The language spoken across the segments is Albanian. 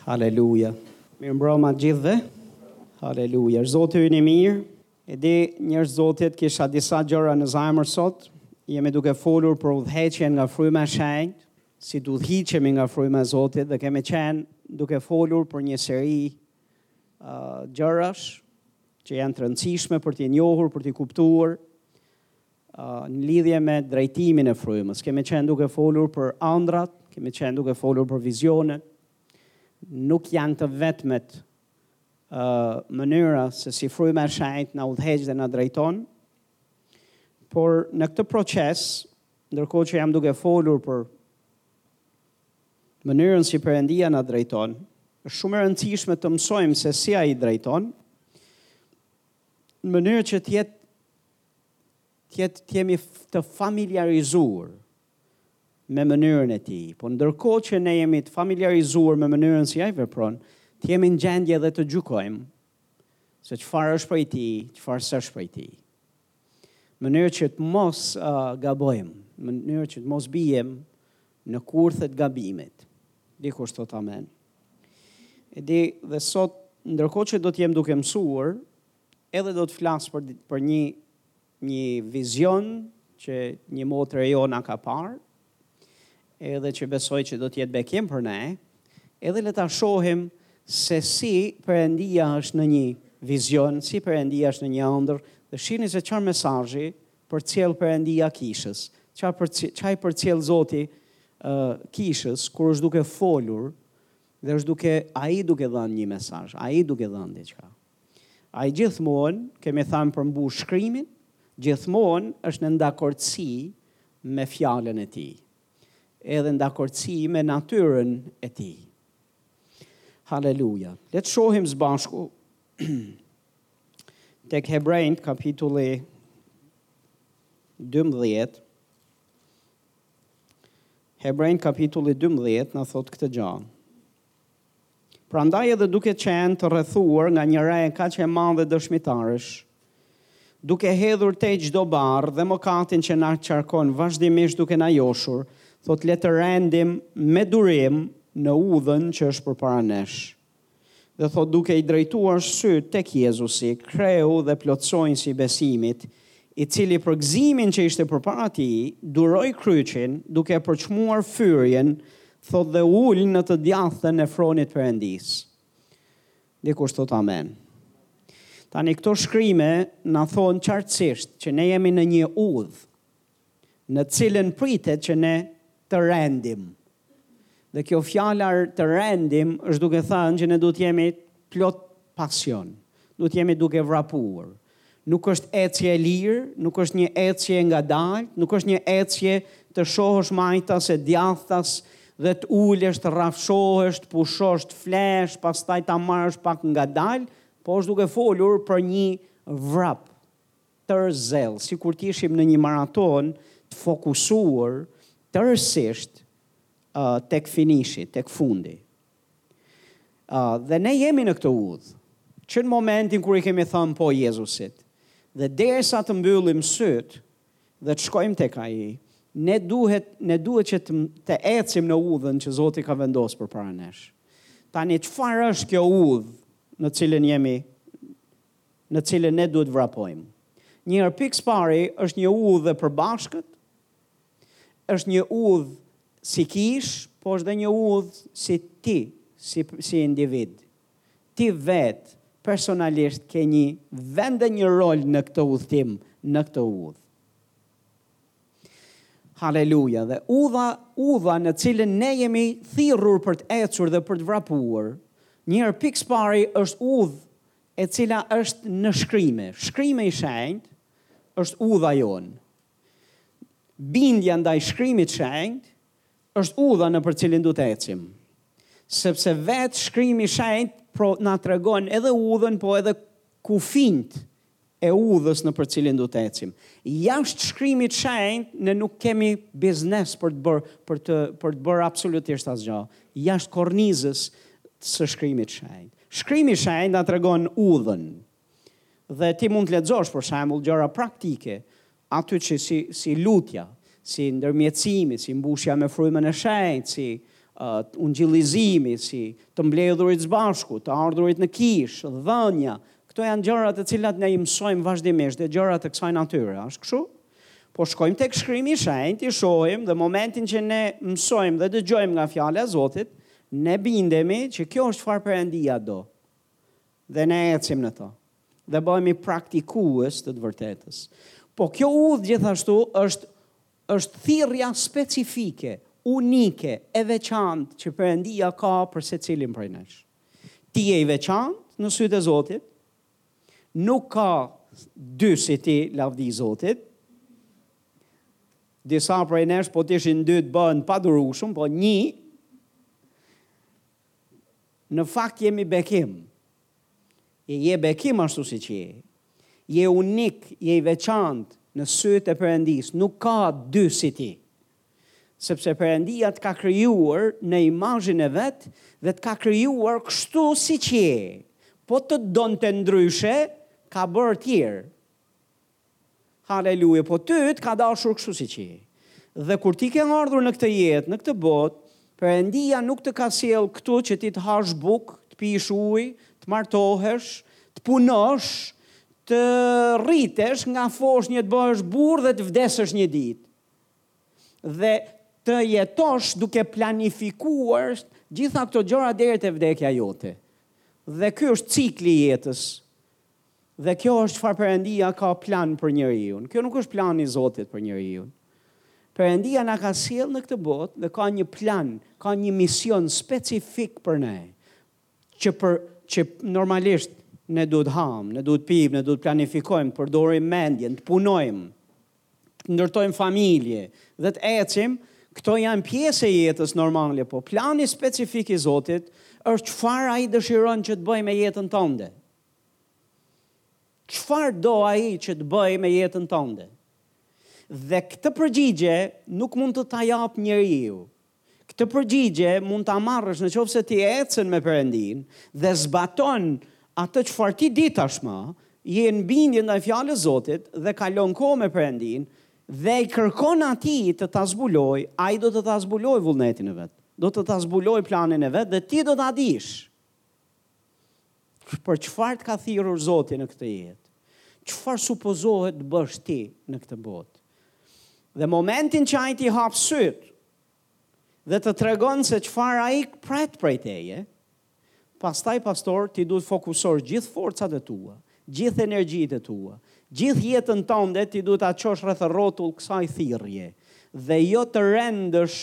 Haleluja. Mirëmbrëma të gjithëve. Haleluja. Është Zoti ynë i mirë. E di njerëz të Zotit, kisha disa gjëra në zemër sot. Jemi duke folur për udhëheqjen nga fryma e shenjtë, si të udhëhiqemi nga fryma e Zotit dhe kemi qenë duke folur për një seri uh, gjërash që janë të rëndësishme për t'i njohur, për t'i kuptuar. Në lidhje me drejtimin e frymës, kemi qenë duke folur për ëndrrat, kemi qenë duke folur për vizionet, nuk janë të vetmet mënyra se si fryma e shenjtë na udhëheq dhe na drejton, por në këtë proces, ndërkohë që jam duke folur për mënyrën si Perëndia na drejton, është shumë e rëndësishme të mësojmë se si ai drejton, në mënyrë që të jetë të jemi të familjarizuar me mënyrën e tij. Po ndërkohë që ne jemi të familjarizuar me mënyrën si ai vepron, të jemi në gjendje dhe të gjykojmë se çfarë është prej tij, çfarë s'është prej tij. Mënyrë që të mos uh, gabojmë, mënyrë që të mos bijem në kurthe të gabimit. Dikush të thotë amen. E di dhe sot ndërkohë që do të jem duke mësuar, Edhe do të flas për për një një vizion që një motre e jona ka parë, edhe që besoj që do të jetë bekim për ne, edhe le ta shohim se si Perëndia është në një vizion, si Perëndia është në një ëndër, dhe shihni se çfarë mesazhi përcjell Perëndia kishës, çfarë përcjell, çfarë përcjell Zoti uh, kishës kur është duke folur dhe është duke ai duke dhënë një mesazh, ai duke dhënë diçka. Ai gjithmonë, kemi thënë përmbush shkrimin, gjithmonë është në dakordësi me fjalën e tij, edhe në dakordësi me natyrën e tij. Haleluja. Le të shohim së bashku tek Hebrenjtë kapitulli 12. Hebrenjtë kapitulli 12 na thotë këtë gjë. Prandaj edhe duke qenë të rrethuar nga një re kaq e madhe dëshmitarësh, duke hedhur tej çdo barrë dhe mëkatin që na qarkon vazhdimisht duke na joshur, thotë le të rendim me durim në udhën që është përpara nesh. Dhe thotë duke i drejtuar sytë tek Jezusi, kreu dhe plotësonjësi i besimit, i cili për gëzimin që ishte përpara tij, duroi kryqin, duke e përçmuar fyrjen Thotë dhe u ul në të djathtën e fronit Perëndisë. Dikush thotë amen. Tani këto shkrime na thonë qartësisht që ne jemi në një udhë në cilën pritet që ne të rendim. Dhe kjo fjala të rendim është duke thënë që ne duhet jemi plot pasion, duhet jemi duke vrapuar, Nuk është ecje e lirë, nuk është një ecje e ngadaltë, nuk është një ecje të shohësh majtas e djathtas dhe të ulesh, të rrafshohesh, të pushosh, të flesh, pastaj ta marrësh pak ngadalë, po është duke folur për një vrap tërë zell, sikur të ishim në një maratonë të fokusuar tërësisht tek finishi, tek fundi. Dhe ne jemi në këtë udhë, që në momentin kur i kemi thënë po Jezusit, dhe derisa të mbyllim sytë dhe të shkojmë tek ai, ne duhet ne duhet që të, të ecim në udhën që Zoti ka vendosur përpara nesh. Tani çfarë është kjo udhë në cilën jemi në cilën ne duhet vrapojmë? Një herë pikësëpari është një udhë e përbashkët Është një udhë si kishë, po është dhe një udhë si ti, si, si individ. Ti vetë, personalisht, ke një vend dhe një rol në këtë udhëtim, në këtë udhë. Haleluja, dhe udha, udha në cilën ne jemi thirrur për të ecur dhe për të vrapuar, një herë pikësëpari është udhë e cila është në shkrime. Shkrimi i shenjtë është udha jonë. Bindja ndaj Shkrimit të Shenjtë është udha nëpër të cilin duhet të ecim. Sepse vetë Shkrimi i Shenjtë po na tregon edhe udhën, po edhe kufinjtë e udhës nëpër të cilin duhet të ecim. Jashtë Shkrimit të Shenjtë ne nuk kemi biznes për të bërë për të për të bërë absolutisht asgjë. Jashtë kornizës së Shkrimit të Shenjtë. Shkrimi i Shenjtë na tregon udhën, Dhe ti mund të lexosh për shembull gjëra praktike aty që si si lutja, si ndërmjetësimi, si mbushja me frymën e shenjtë, si uh, ungjillizimi, si të mbledhurit së bashku, të ardhurit në kishë, dhënia. Këto janë gjëra të cilat ne i mësojmë vazhdimisht dhe gjëra të kësaj natyre, është kështu? Po shkojmë tek shkrimi i shenjtë, i shohim dhe momentin që ne mësojmë dhe dëgjojmë nga fjala e Zotit, ne bindemi që kjo është çfarë Perëndia do. Dhe ne ecim në to. Dhe bëhemi praktikues të të vërtetës. Po kjo udhë gjithashtu është është thirrja specifike, unike, e veçantë që Perëndia ka për secilin prej nesh. Ti je i veçantë në sytë e Zotit. Nuk ka dy si ti lavdi Zotit. Disa prej nesh po të ishin dy të bëhen padurushëm, po një Në fakt jemi bekim. Je je bekim ashtu siç je. Je unik, je i veçantë në sytë e Perëndisë. Nuk ka dy si ti. Sepse Perëndia të ka krijuar në imazhin e vet dhe të ka krijuar kështu siç je. Po të donte ndryshe, ka bërë tjerë. Haleluja po ty të ka dashur kështu siç je. Dhe kur ti ke ardhur në këtë jetë, në këtë botë, Perëndia nuk të ka sjellë këtu që ti të hash bukë, të pish ujë, të martohesh, të punosh, të rritesh nga foshnje, të bëhesh burrë dhe të vdesesh një ditë. Dhe të jetosh duke planifikuar gjitha këto gjëra deri te vdekja jote. Dhe ky është cikli i jetës. Dhe kjo është çfarë Perëndia ka plan për njeriun. Kjo nuk është plani i Zotit për njeriun. Perëndia na ka sjell në këtë botë dhe ka një plan, ka një mision specifik për ne. Që për që normalisht ne duhet ham, ne duhet pim, ne duhet planifikojmë, të përdorim mendjen, të punojmë, të ndërtojmë familje dhe të ecim, këto janë pjesë e jetës normale, po plani specifik i Zotit është çfarë ai dëshiron që të bëjë me jetën tënde. Çfarë do Ai që të bëjë me jetën tënde? Dhe këtë përgjigje nuk mund të ta japë njeriu. Këtë përgjigje mund ta marrësh në qoftë se ti ecën me Perëndinë dhe zbaton atë çfarë ti di tashmë, je në bindje ndaj Fjalës së Zotit dhe kalon kohë me Perëndinë dhe i kërkon Atij të ta zbulojë, Ai do të ta zbulojë vullnetin e Vet. Do të ta zbulojë planin e Vet dhe ti do ta dish. Për çfarë të ka thirrur Zoti në këtë jetë? Çfarë supozohet të bësh ti në këtë botë? Dhe momentin që ai t'i hap sytë dhe të tregon se çfarë ai pret prej teje, pastaj pastor ti duhet fokusosh gjithë forcat e tua, gjithë energjitë e tua, gjithë jetën tënde ti duhet ta çosh rrethrrotull kësaj thirrje dhe jo të rendësh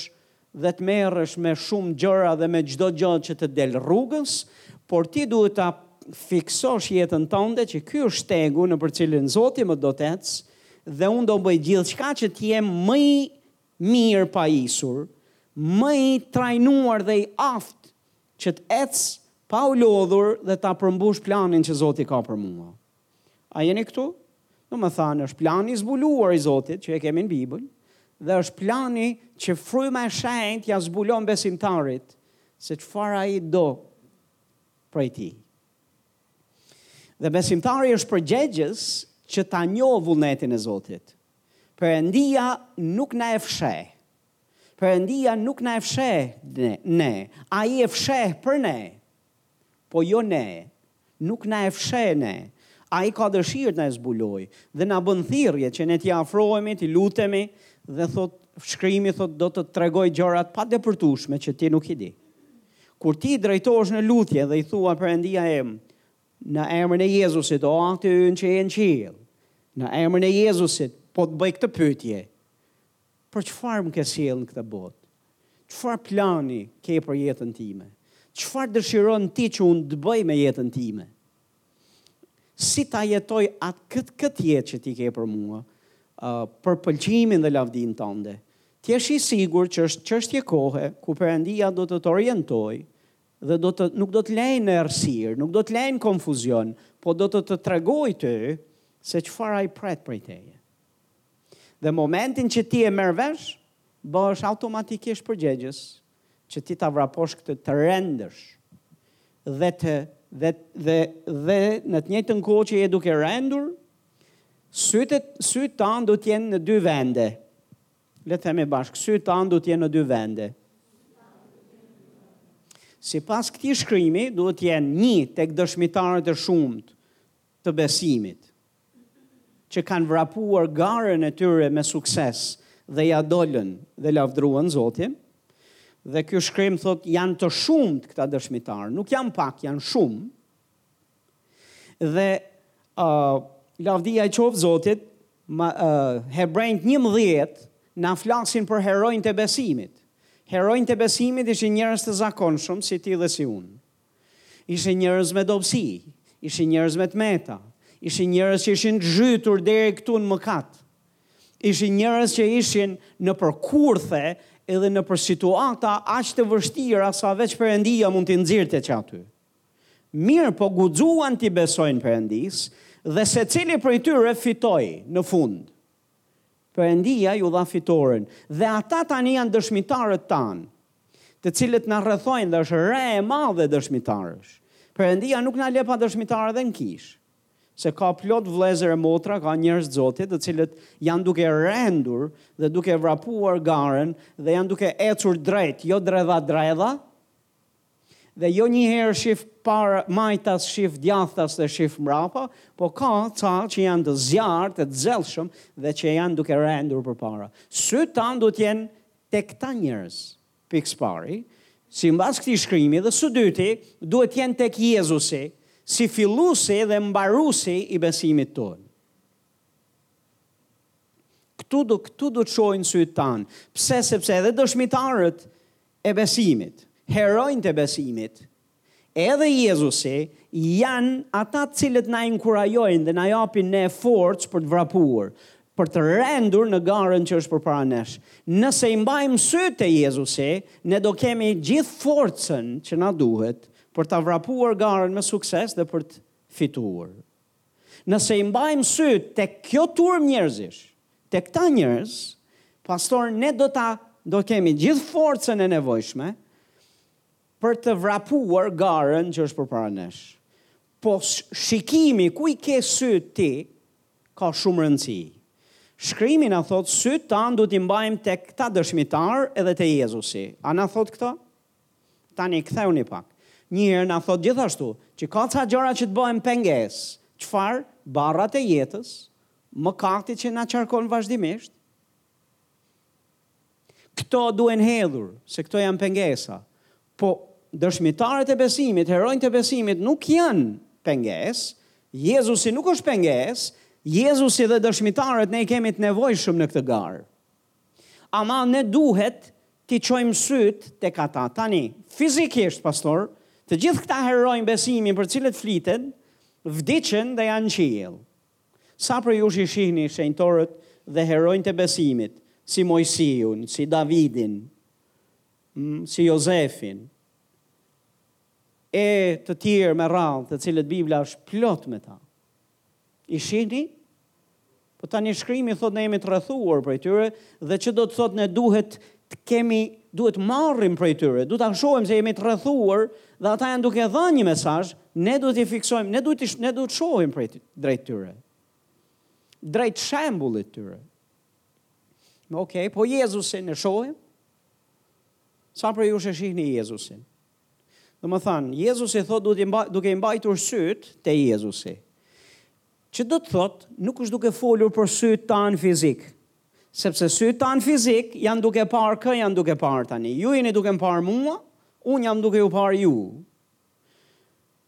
dhe të merresh me shumë gjëra dhe me çdo gjë që të del rrugës, por ti duhet ta fiksosh jetën tënde që ky është shtegu nëpër të cilin Zoti më do të ec dhe unë do bëj gjithçka që të jem më i mirë pajisur, më i trajnuar dhe i aftë që të ec pa u lodhur dhe ta përmbush planin që Zoti ka për mua. A jeni këtu? Domethënë, është plani i zbuluar i Zotit që e kemi në Bibël, dhe është plani që fryma e shenjtë ia zbulon besimtarit se çfarë ai do prej tij. Dhe besimtari është përgjegjës që ta njohë vullnetin e Zotit. Perëndia nuk na e fsheh. Perëndia nuk na e fsheh ne. Ai e fsheh për ne. Po jo ne. Nuk na e fsheh ne. Ai ka dëshirë të na zbulojë dhe na bën thirrje që ne t'i afrohemi, t'i lutemi dhe thotë Shkrimi thotë do të të tregojë gjëra të padepërtueshme që ti nuk i di. Kur ti i drejtohesh në lutje dhe i thua Perëndia im, në emrin e Jezusit, o Ati ynë që je në qiell, në emrin e Jezusit, po të bëj këtë pyetje, Për çfarë më ke sjellë në këtë botë? Çfarë plani ke për jetën time? Çfarë dëshiron ti që unë të bëj me jetën time? Si ta jetoj atë këtë këtë jetë që ti ke për mua, për pëlqimin dhe lavdinë tënde? Ti je i sigurt që është çështje kohe ku Perëndia do të të orientojë dhe do të nuk do të lërë në errësirë, nuk do të lërë në konfuzion, po do të të tregojë ty se çfarë ai pret prej teje. Dhe momentin që ti e merr vesh, bëhesh automatikisht përgjegjës që ti ta vraposh këtë të rendësh dhe të dhe dhe dhe në të njëjtën kohë që je duke rendur sytë sytë tanë duhet të jenë në dy vende le të themi bashkë sytë tanë duhet të jenë në dy vende sipas këtij shkrimi duhet të jenë një tek dëshmitarët e shumët të besimit që kanë vrapuar garën e tyre me sukses dhe ia dolën dhe lavdëruan Zotin. Dhe ky shkrim thotë janë të shumtë këta dëshmitarë, nuk janë pak, janë shumë. Dhe uh, lavdia i qoftë Zotit, ma, uh, Hebrenjtë 11 na flasin për heronjtë e besimit. Heronjtë e besimit ishin njerëz të zakonshëm si ti dhe si unë. Ishin njerëz me dobësi, ishin njerëz me të meta, ishin njerëz që ishin zhytur deri këtu në mëkat. Ishin njerëz që ishin nëpër kurthe edhe nëpër situata aq të vështira sa veç Perëndia mund t'i nxirrte që aty. Mirëpo guxuan t'i besojnë Perëndisë dhe secili prej tyre fitoi në fund. Perëndia u dha fitoren dhe ata tani janë dëshmitarët tanë, të cilët na rrethojnë dhe është re e madhe dëshmitarësh. Perëndia nuk na le pa dëshmitarë edhe në kishë, se ka plot vëllezër e motra, ka njerëz të Zotit, të cilët janë duke rendur dhe duke vrapuar garën dhe janë duke ecur drejt, jo dredha dredha, Dhe jo një herë shif para majtas, shif djathtas dhe shif mbrapa, po ka ca që janë të zjarrtë, të zellshëm dhe që janë duke rendur përpara. Sytë tanë duhet të jenë tek këta njerëz. Pikë së pari, simbas këtij shkrimi dhe së dyti, duhet të jenë tek Jezusi, si filluesi dhe mbaruesi i besimit tonë. Këtu do këtu do të shohin sytë tanë. Pse? Sepse edhe dëshmitarët e besimit. Heronjtë e besimit, edhe Jezusi, janë ata të cilët na inkurajojnë dhe na japin ne forcë për të vrapuar, për të rendur në garën që është përpara nesh. Nëse i mbajmë sytë te Jezusi, ne do kemi gjithë forcën që na duhet për ta vrapuar garën me sukses dhe për të fituar. Nëse i mbajmë sytë tek kjo turmë njerëzish, tek këta njerëz, pastor, ne do ta do kemi gjithë forcën e nevojshme për të vrapuar garën që është përpara nesh. Po shikimi ku i ke sytë ti ka shumë rëndësi. Shkrimi na thotë sytë tanë duhet t'i mbajmë tek këta dëshmitarë edhe te Jezusi. A na thotë këtë? Tani kthehuni pak një herë. Na thotë gjithashtu që ka ca gjëra që të bëhen pengesë. Çfarë? Barrat e jetës, mëkati që na qarkon vazhdimisht. Këto duhen hedhur, se këto janë pengesa. Po dëshmitarët e besimit, heronjtë e besimit nuk janë pengesë. Jezusi nuk është pengesë. Jezusi dhe dëshmitarët ne i kemi të nevojshëm në këtë garë. Ama ne duhet t'i çojmë sytë tek ata. Tani, fizikisht, pastor, të gjithë këta heronj besimi për të cilët flitet, vdiqën dhe janë në qiell. Sa prej jush i shihni shenjtorët dhe heronjtë e besimit, si Moisiun, si Davidin, mm, si Jozefin, e të tjerë me radhë, të cilët Bibla është plot me ta? I shihni? Po tani shkrimi thotë ne jemi të rrethuar prej tyre dhe që do të thotë ne duhet të kemi duhet të marrim prej tyre, duhet ta shohim se jemi të rrethuar dhe ata janë duke dhënë një mesazh, ne duhet t'i fiksojmë, ne duhet të ne duhet të shohim prej drejt tyre. Drejt shembullit tyre. Okej, okay, po Jezusin e shohim? Sa prej jush e shihni Jezusin? Domethënë, Jezusi thotë duke i mbajtur duke i mbajtur sytë te Jezusi. Që do të thotë, nuk është duke folur për sytë tanë fizik. Sepse sytë tanë fizik janë duke parë kë janë duke parë tani. Ju jeni duke më parë mua, unë jam duke ju parë ju.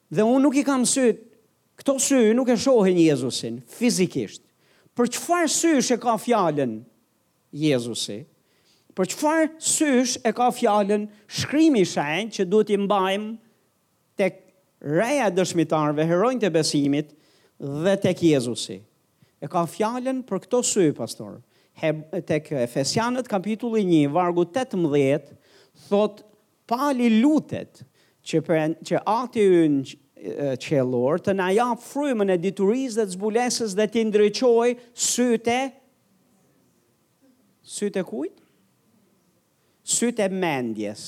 Dhe unë nuk i kam sytë, këto sy nuk e shohin Jezusin fizikisht. Për çfarë sysh e ka fjalën Jezusi. Për çfarë sysh e ka fjalën Shkrimi i Shenjtë që duhet t'i mbajmë tek Reja e Dëshmitarëve, Heronjtë e Besimit dhe tek Jezusi? E ka fjalën për këto sy, pastor. Heb, tek Efesianët kapitulli një, vargu tetëmbëdhjetë, thotë Pali lutet që, që Ati ynë qiellor të na japë frymën e diturisë dhe të zbulesës dhe t'i ndriçojë sytë e Sytë e kujt? Sytë e mendjes.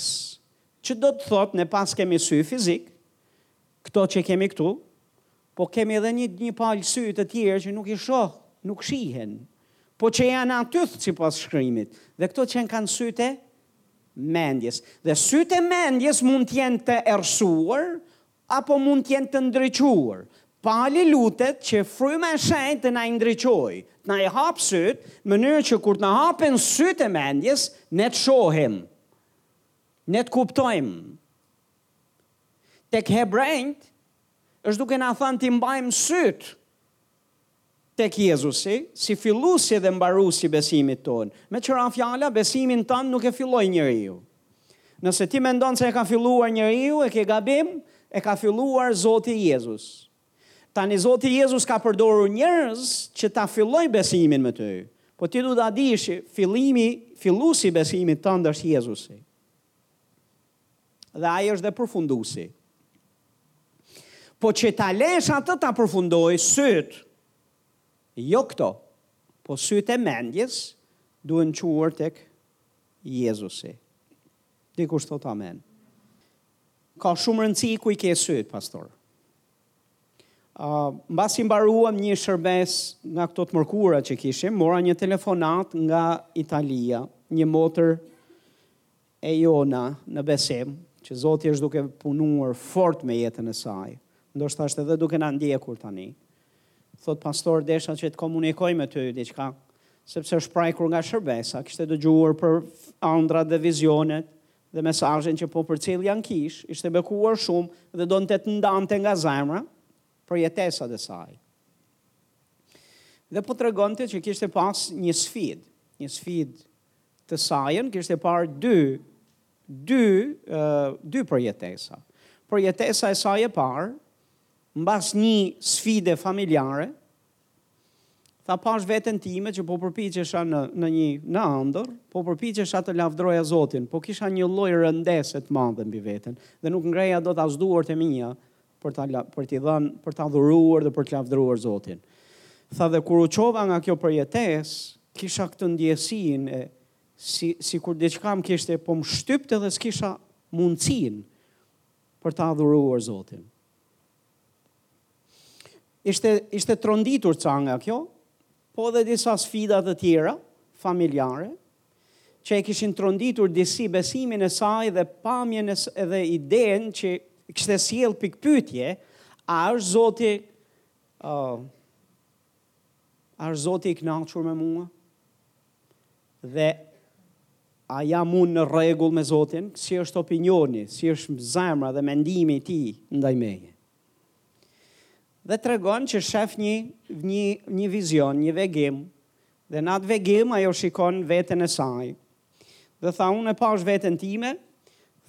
Që do të thotë, ne paskemi sy fizik, këto që kemi këtu, po kemi edhe një, një palë sy të tjerë që nuk i shoh, nuk shihen, po që janë aty sipas shkrimit, dhe këto qenkan sytë e mendjes. Dhe sytë e mendjes mund të jenë të errësuar, Apo mund të jenë të ndriçuar. Pali lutet që Fryma e Shenjtë të na i ndriçojë, të na i hapë sytë, në mënyrë që kur të na hapen sytë e mendjes, ne të shohim, ne të kuptojmë. Tek hebrenjtë është duke na thënë t'i mbajmë sytë. tek Jezusi, si filluesi dhe mbaruesi i besimit tonë. Me tjera fjala, besimin tënd nuk e filloi njeriu. Nëse ti mendon se e ka filluar njeriu, e ke gabim, e ka filluar Zoti Jezus. Tani Zoti Jezus ka përdorur njerëz që ta fillojë besimin me ty. Po ti duhet ta dish që fillimi, filluesi i besimit tënd është Jezusi. Dhe ai është dhe përfunduesi. Po që ta lësh atë ta përfundojë sytë, jo këto, po sytë e mendjes, duhen çuar tek Jezusi. Dikush thotë amen. Ka shumë rëndësi ku i ke sytë, pastor. Uh, mbasi mbaruam një shërbesë nga këto të mërkura që kishim, mora një telefonatë nga Italia, një motër E jona në besim që Zoti është duke punuar fort me jetën e saj. Ndoshta është edhe duke na ndjekur tani. Thotë pastor, desha që të komunikoj me ty diçka, sepse është prekur nga shërbesa, kishte dëgjuar për ëndrrat dhe vizionet dhe mesazhin që po përcillja në kishë, ishte bekuar shumë dhe donte të ndante nga zemra për përjetimet e saj. Dhe po tregonte që kishte pas një sfidë, një sfidë të sajën kishte parë dy dy dy përjetesa. Përjetesa e saj e parë mbas një sfide familjare tha pash veten time që po përpiqesha në në një ëndërr, po përpiqesha të lavdroja Zotin, po kisha një lloj rëndese të madhe mbi veten dhe nuk ngreja dot as duart e mia për ta për t'i dhënë, për ta adhuruar dhe për të lavdëruar Zotin. Tha dhe kur u çova nga kjo përjetesë, kisha këtë ndjesinë e si sikur diçka më kishte po më shtypte dhe s'kisha mundësinë për ta adhuruar Zotin. Ishte ishte tronditur ca nga kjo, po dhe disa sfida të tjera familjare, që e kishin tronditur disi besimin e saj dhe pamjen e dhe idenë që kishte sjellë pikëpyetje, a është Zoti, uh, a është Zoti i kënaqur me mua? Dhe a jam unë në rregull me Zotin? Si është opinioni, si është zemra dhe mendimi i tij ndaj meje? Dhe tregon që shef një një një vizion, një vegim Dhe n'atë vegim ajo shikon veten e saj. Dhe tha, Unë e pashë veten time,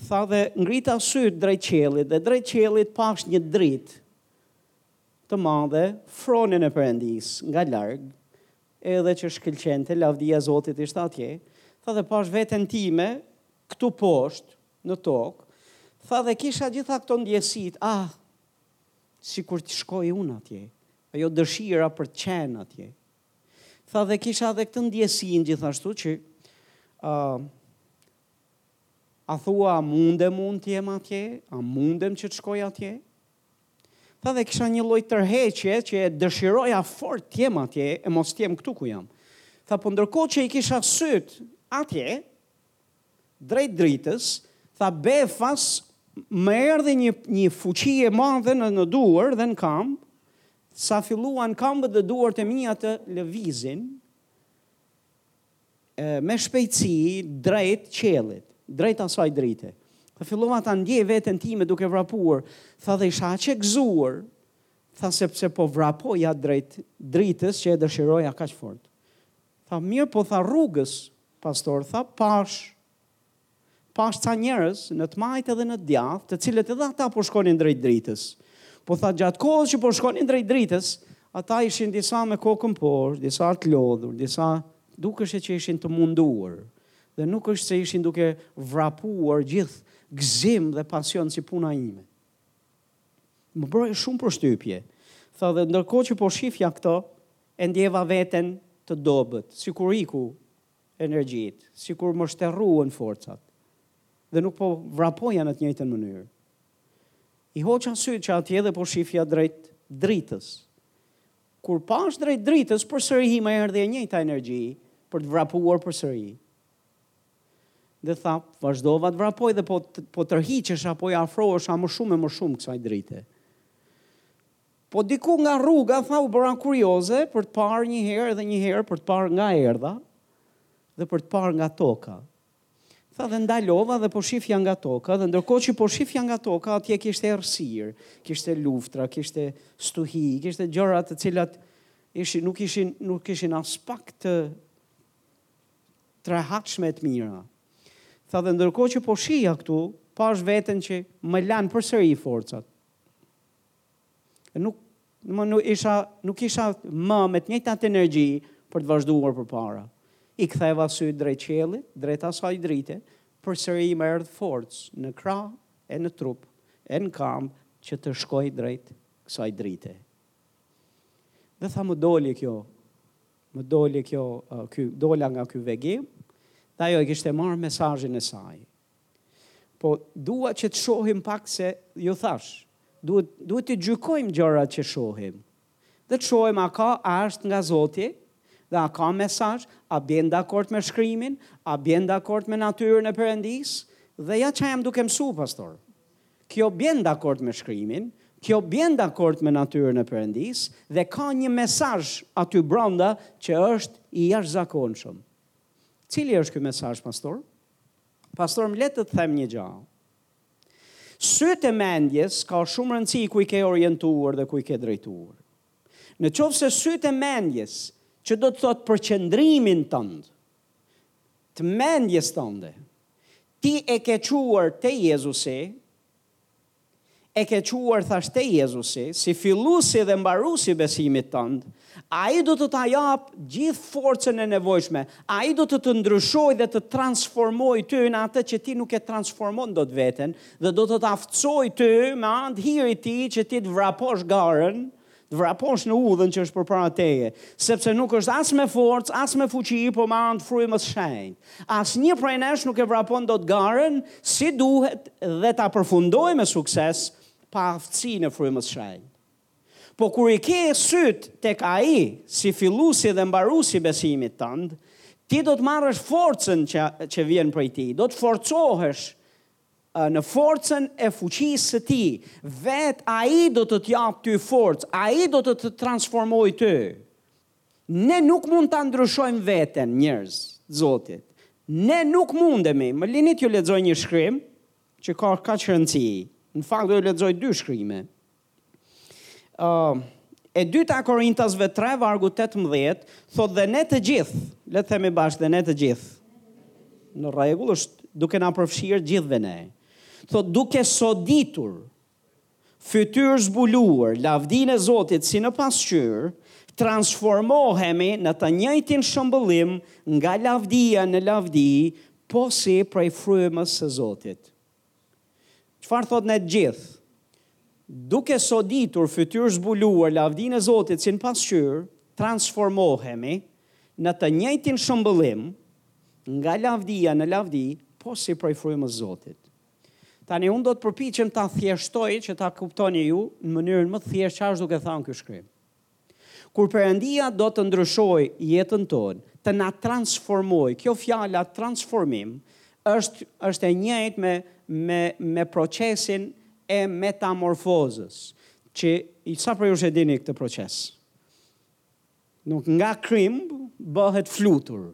tha dhe ngrita sytë drejt qiellit dhe drejt qiellit pashë një dritë të madhe, fronin e Perëndisë nga larg, edhe që shkëlqente, lavdia e Zotit ishte atje, tha dhe pashë veten time këtu poshtë në tokë, tha dhe kisha gjitha këto ndjesitë, ah, sikur të shkoj unë atje. Ajo dëshira për të qenë atje, Tha dhe kisha dhe këtë ndjesinë gjithashtu që uh, a thua a mundem unë të jem atje, a mundem që të shkoj atje? Tha dhe kisha një lloj tërheqje që e dëshiroja fort të jem atje e mos të jem këtu ku jam. Tha po ndërkohë që i kisha sytë atje, drejt dritës, tha befas më erdhi një, një fuqi e madhe në, në duar dhe në kamb, Sa filluan këmbët dhe duart e mia të lëvizin me shpejtësi drejt qiellit, drejt asaj drite. Dhe fillova ta ndjej veten time duke vrapuar, tha dhe isha aq e gëzuar, tha sepse po vrapoja drejt dritës që e dëshiroja kaq fort. Tha mirëpo tha rrugës, pastor tha pash Pashë ca njerëz, në të majtë dhe në të djathtë, të cilët edhe ata po shkonin drejt dritës. Po tha, gjatë kohës që po shkonin drejt dritës, ata ishin disa me kokën poshtë, disa të lodhur, disa dukeshin që ishin të munduar. Dhe nuk është se ishin duke vrapuar gjithë gëzim dhe pasion si puna ime. Më bëri shumë përshtypje. Tha dhe ndërkohë që po shifja këto, e ndjeva veten të dobët, sikur iku energjitë, sikur më shterruan forcat dhe nuk po vrapoja në të njëjtën mënyrë. I hoqa sytë që atje dhe po shifja drejt dritës. Kur pash drejt dritës, përsëri më erdhi e njëjta energji për të vrapuar përsëri. Dhe tha, vazhdova të vrapoj dhe po, po tërhiqesha, po i afrohesha më shumë e më shumë kësaj drite. Po diku nga rruga, tha, u bëra kurioze për të parë një herë dhe një herë për të parë nga erdha dhe për të parë nga toka. Tha dhe ndalova dhe po shifja nga toka dhe ndërkohë që po shifja nga toka, atje kishte errësirë, kishte luftra, kishte stuhi, kishte gjëra të cilat ishin nuk ishin nuk ishin aspak të rehatshme e të mira. Tha dhe ndërkohë që po shifja këtu, pash veten që më lanë përsëri forcat. Nuk më nuk isha nuk isha më me të njëjtën atë energji për të vazhduar përpara. I ktheva sytë drejt qiellit, drejt asaj drite, përsëri më erdh forcë në krahë e në trup e në këmbë që të shkoj drejt kësaj drite. Dhe tha më doli kjo, më doli kjo, ky dola nga ky vegim, dhe ajo e kishte marrë mesazhin e saj. Po dua që të shohim pak se ju thash, duhet t'i gjykojmë gjërat që shohim. Dhe të shohim a ka a është nga Zoti dhe a ka mesazh, a bjen dakord me shkrimin, a bjen dakord me natyrën e Perëndisë dhe ja ça jam duke mësuar pastor. Kjo bjen dakord me shkrimin, kjo bjen dakord me natyrën e Perëndisë dhe ka një mesazh aty brenda që është i jashtëzakonshëm. Cili është ky mesazh pastor? Pastor më le të të them një gjë. Sytë e mendjes ka shumë rëndësi ku i ke orientuar dhe ku i ke drejtuar. Në qoftë se sytë e mendjes që do të thotë përqendrimin tënd, të mendjes tënde, ti e ke çuar te Jezusi, E ke çuar, thash te Jezusi, si fillusi dhe mbarusi i besimit tënd. Ai do të ta japë gjithë forcën e nevojshme. Ai do të të ndryshojë dhe të transformojë ty në atë që ti nuk e transformon dot veten dhe do të të aftësojë ty me anë të hirit të Tij që ti të vraposh garën Të vraposh në udhën që është përpara teje, sepse nuk është as me forcë, as me fuqi, por me anë të frymës shenjtë. Asnjë prej nesh nuk e vrapon dot garën si duhet dhe ta përfundojë me sukses pa aftësinë e frymës shenjtë. Po kur i ke sytë tek Ai, si fillusi dhe mbarusi i besimit tënd, ti do të marrësh forcën që që vjen prej Tij, do të forcohesh Në forcën e fuqisë së tij. Vetë ai do të të japë ty forcë, ai do të të transformojë ty. Ne nuk mund ta ndryshojmë veten, njerëz të Zotit. Ne nuk mundemi. Më lini t'ju lexoj një shkrim që ka kaq rëndësi. Në fakt do ju lexoj dy shkrime. E dyta Korintasve tre vargu tetëmbëdhjetë thotë dhe ne të gjithë, le të themi bashkë dhe ne të gjithë. Në rregull është duke na përfshirë gjithëve ne. Thotë duke soditur fytyrë zbuluar lavdinë e Zotit si në pasqyrë, transformohemi në të njëjtin shëmbëllim nga lavdia në lavdi, posi prej frymës së Zotit. Çfarë thotë ne të gjithë? Duke soditur fytyrë zbuluar lavdinë e Zotit si në pasqyrë, transformohemi në të njëjtin shëmbëllim nga lavdia në lavdi, posi prej frymës Zotit. Tani unë do të përpiqem ta thjeshtoj që ta kuptoni ju në mënyrën më të thjeshtë çfarë është duke thënë ky shkrim. Kur Perëndia do të ndryshojë jetën tonë, të na transformojë, kjo fjala transformim është është e njëjtë me me me procesin e metamorfozës, që sa prej jush e dini këtë proces? Nuk nga krimb bëhet flutur.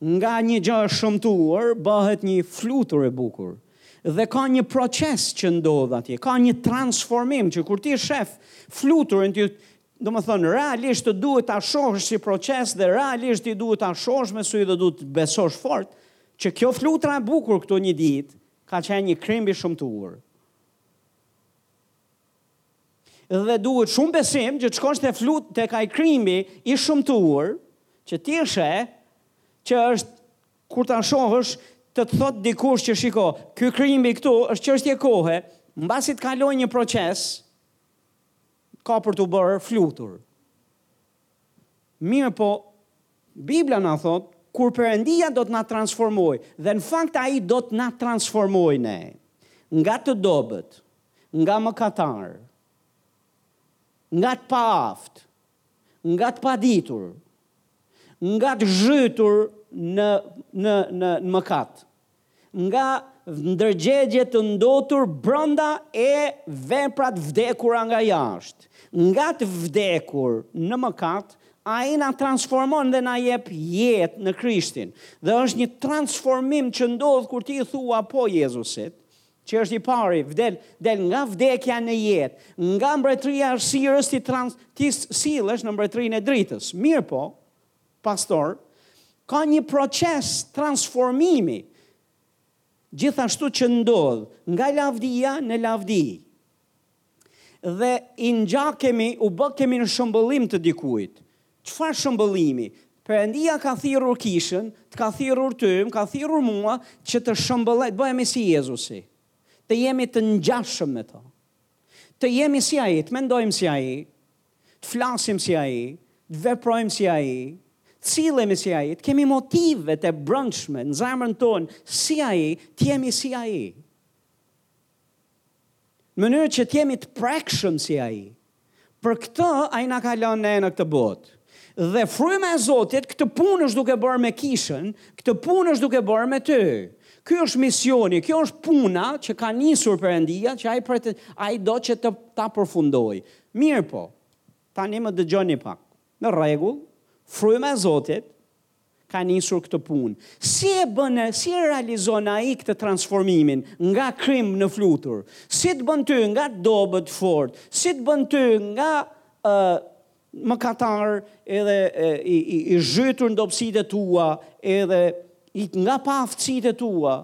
Nga një gjë e shëmtuar bëhet një flutur e bukur dhe ka një proces që ndodh atje, ka një transformim që kur ti shef fluturën ti domethënë, realisht të duhet ta shohësh si proces dhe realisht ti duhet ta shohësh me sy dhe duhet të besosh fort, që kjo flutra e bukur këtu një ditë, ka qenë një krimb i shëmtuar. Dhe duhet shumë besim që të shkosh te flut tek ai krimbi i shëmtuar, që ti e sheh, që është kur ta shohësh të të thotë dikush që shiko, ky krimbi këtu është çështje kohe, mbasi të kalojë një proces, ka për t'u bërë flutur. Mirëpo, Biblia na thotë, kur Perëndia do të na transformojë, dhe në fakt ai do të na transformojë ne nga të dobët, nga mëkatarë, nga të paaftë, nga të paditur, nga të zhytur në në në mëkat, nga ndërgjegje të ndotur brenda e vepra të vdekura nga jashtë, nga të vdekur në mëkat, ai na transformon dhe na jep jetë në Krishtin. Dhe është një transformim që ndodh kur ti i thua po Jezusit, Që është i pari, vdel, del nga vdekja në jetë, nga mbretëria e errësirës ti trans, ti sillesh në mbretërinë e dritës. Mirëpo, pastor, ka një proces transformimi, gjithashtu që ndodh nga lavdia në lavdi. Dhe i ngjaqemi, u bëkemi në shëmbëllim të dikujt. Çfarë shëmbëllimi? Perëndia ka thirrur kishën, të ka thirrur ty, më ka thirrur mua që të shëmbëllojmë, të bëhemi si Jezusi. Të jemi të ngjashëm me të. Të jemi si ai, të mendojmë si ai, të flasim si ai, të veprojmë si ai, të sillemi si ai, të kemi motivet e brendshme në zemrën tonë si ai, të jemi si ai. Në mënyrë që të jemi të prekshëm si Ai. Për këtë Ai na ka lënë ne në këtë botë. Dhe fryma e Zotit këtë punë është duke bërë me kishën, këtë punë është duke bërë me ty. Ky është misioni, kjo është puna që ka nisur Perëndia, që ai pret, ai do që të ta përfundojë. Mirëpo. Tani më dëgjoni pak. Në rregull, fryma e Zotit ka nisur këtë punë. Si e bën, si e realizon ai këtë transformimin nga krimb në flutur? Si të bën ty nga dobët fort? Si të bën ty nga ë uh, mëkatar edhe e, i, i, i zhytur në dobësitë e tua, edhe i, nga paaftësitë e tua,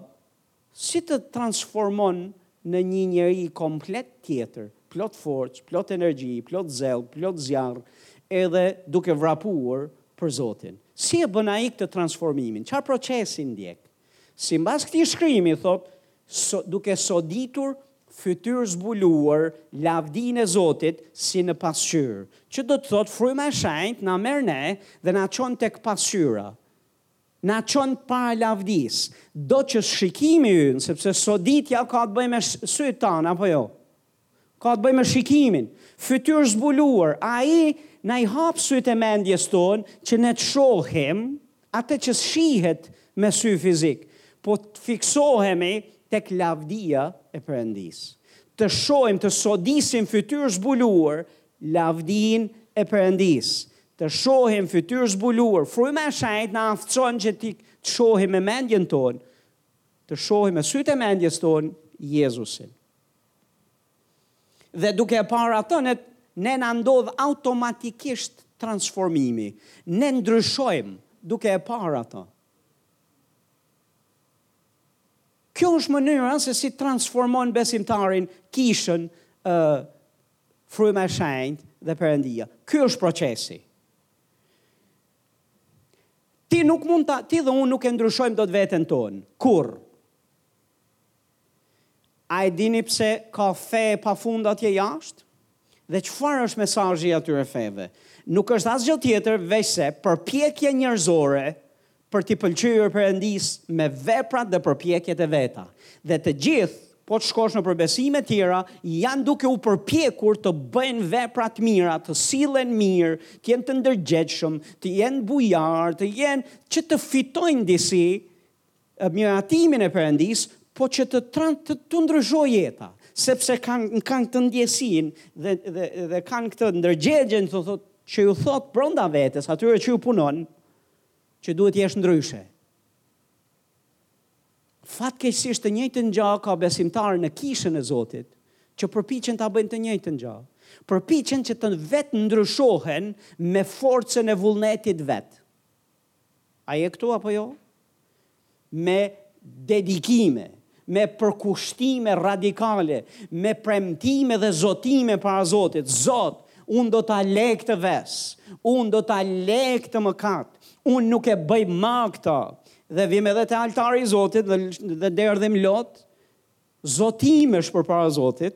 Si të transformon në një njeri komplet tjetër, plot forcë, plot energji, plot zell, plot zjarr edhe duke vrapuar për Zotin. Si e bën ai këtë transformimin? Çfarë procesi ndjek? Simbas këtij shkrimi thotë, duke soditur fytyrëzbuluar lavdinë e Zotit si në pasqyrë, që do të thotë fryma e shenjtë na merr ne dhe na çon tek pasqyra. Na çon para lavdisë. Do që shikimi ynë, sepse soditja ka të bëjë me sytë tanë, apo jo? Ka të bëjë me shikimin. Fytyrëzbuluar, ai na i hap sytë e mendjes tonë që ne të shohim atë që shihet me sy fizik, po të fiksohemi tek lavdia e Perëndisë. Të shohim, të sodisim fytyrëzbuluar Lavdinë e Perëndisë. Të shohim fytyrëzbuluar, fryma e shenjtë na aftëson që të shohim me mendjen tonë, të shohim me sytë e mendjes tonë Jezusin. Dhe duke e parë atë ne, ne na ndodh automatikisht transformimi. Ne ndryshojmë duke e parë atë. Kjo është mënyra se si transformon besimtarin kishën, ë Fryma e Shenjtë dhe Perëndia. Ky është procesi. Ti nuk mund ta, ti dhe unë nuk e ndryshojmë dot veten tonë. Kurr. A e dini pse ka fe pafund atje jashtë? Dhe çfarë është mesazhi i atyre feve? Nuk është asgjë tjetër veçse përpjekje njerëzore për t'i pëlqyer Perëndisë me veprat dhe përpjekjet e veta. Dhe të gjithë, po të shkosh nëpër besime tjera, janë duke u përpjekur të bëjnë vepra të mira, të sillen mirë, të jenë të ndërgjegjshëm, të jenë bujarë, të jenë që të fitojnë disi miratimin e Perëndisë, po që të tran të, të ndryshojë jeta, sepse kanë kanë këtë ndjesinë dhe dhe dhe kanë këtë ndërgjegjen, do thotë që ju thotë brenda vetes, atyre që ju punon, Që duhet të jesh ndryshe. Fatkeqësisht të njëjtën gjë ka besimtarë në kishën e Zotit, që përpiqen ta bëjnë të njëjtën gjë. Përpiqen që të vetë ndryshohen me forcën e vullnetit vet. A je këtu apo jo? me dedikime, me përkushtime radikale, me premtime dhe zotime para Zotit, Zot, unë do ta le këtë ves, unë do ta le këtë mëkat, unë nuk e bëj më këtë. Dhe vim edhe te altari i Zotit dhe dhe derdhim lot zotimesh përpara Zotit,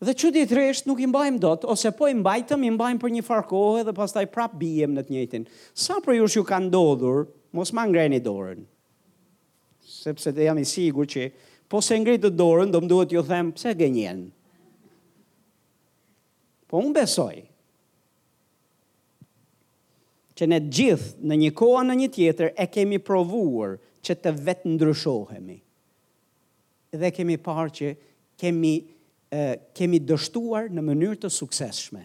Dhe çuditërisht nuk i mbajmë dot, ose po i mbajtëm, i mbajmë për njëfarë kohe dhe pastaj prapë biem në të njëjtin. Sa prej jush ju ka ndodhur, mos ma ngreni dorën, sepse të jam i sigurt që po s'e ngritët dorën do më duhet t'ju them pse gënjen. Po unë besoj që ne gjithë në një kohë a në një tjetër e kemi provuar që të vetë ndryshohemi. Dhe kemi parë që kemi kemi dështuar në mënyrë të suksesshme.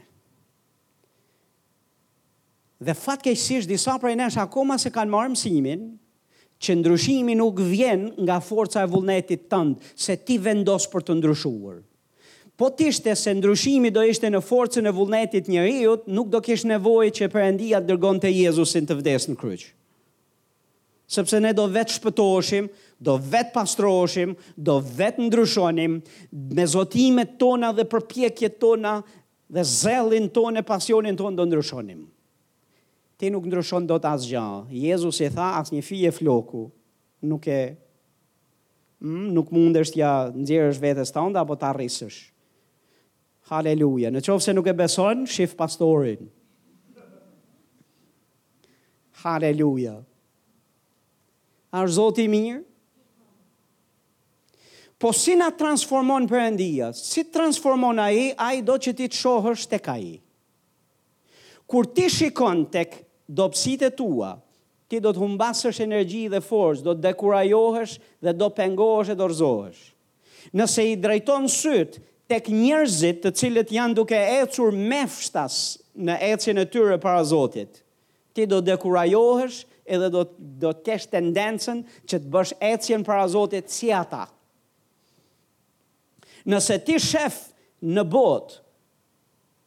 Dhe fatkeqësisht disa prej nesh akoma s'e kanë marrë mësimin që ndryshimi nuk vjen nga forca e vullnetit tënd, se ti vendos për të ndryshuar. Po të ishte se ndryshimi do ishte në forcën e vullnetit njeriut, nuk do kish nevojë që Perëndia të dërgonte Jezusin të vdesë në kryq. Sepse ne do vetë shpëtoheshim, do vetë pastroheshim, do vetë ndryshonim, me zotimet tona dhe përpjekjet tona dhe zellin tonë e pasionin tonë do ndryshonim. Ti nuk ndryshon dot asgja. Jezus i tha asnjë fije floku, nuk e mm, nuk mundesh t'ia nxjerrësh vetes tënde apo ta rrisësh. Haleluja. Në qofë se nuk e beson, shif pastorin. Haleluja. A është Zoti i mirë? Po si na transformon Perëndia, si të transformon ai, ai do që ti të shohësh tek ai. Kur ti shikon tek dobësitë e tua, ti do të humbasësh energji dhe forcë, do të dekurajohesh dhe do pengohesh e dorëzohesh. Nëse i drejton sytë tek njerëzit të cilët janë duke ecur mefshtas në ecjen e tyre para Zotit, ti do dekurajohesh edhe do do të kesh tendencën që të bësh ecjen para Zotit si ata. Nëse ti shef në botë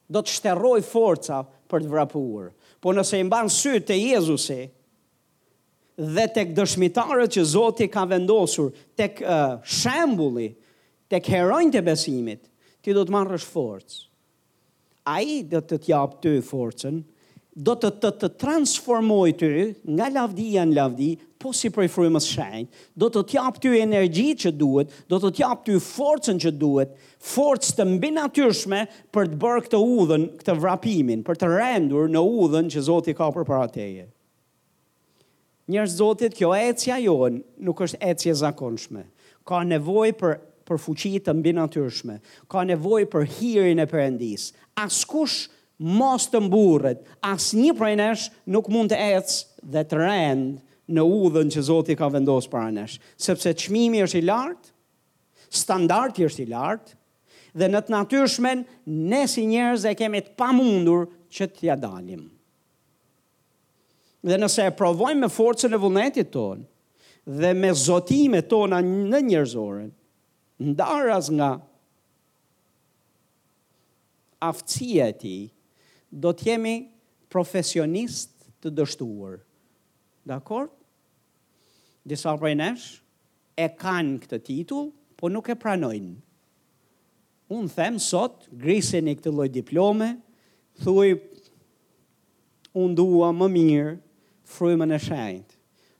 do të shterrojë forca për të vrapuar. Po nëse i mban sytë te Jezusi, dhe tek dëshmitarët që Zoti ka vendosur, tek shembulli, tek heronjtë e besimit, ti do të marrësh forcë. Ai do të të japë ty forcën, do të të, të transformojë ty nga lavdia në lavdi, po si prej Frymës së Shenjtë, do të të japë ty energjinë që duhet, do të të japë ty forcën që duhet, forcë të mbinatyrshme për të bërë këtë udhën, këtë vrapimin, për të rendur në udhën që Zoti ka përpara teje. Njerëz të Zotit kjo ecja jonë nuk është ecje e zakonshme. Ka nevojë për për fuqi të mbinatyrshme, ka nevojë për hirin e Perëndisë. Askush mos të mburret, asnjë prej nesh nuk mund të ecë dhe të rendë në udhën që Zoti ka vendosur para nesh, sepse çmimi është i lartë, standardi është i lartë dhe në të natyrshmen ne si njerëz e kemi të pamundur që t'ia dalim. Dhe nëse e provojmë me forcën e vullnetit tonë dhe me zotimet tona në njerëzoren, ndaras nga aftësia e tij, do të jemi profesionistë të dështuar. Dakord? Disa prej nesh e kanë këtë titull, po nuk e pranojnë. Unë them sot, griseni këtë lloj diplome, thuaj unë dua më mirë frymën e shenjtë.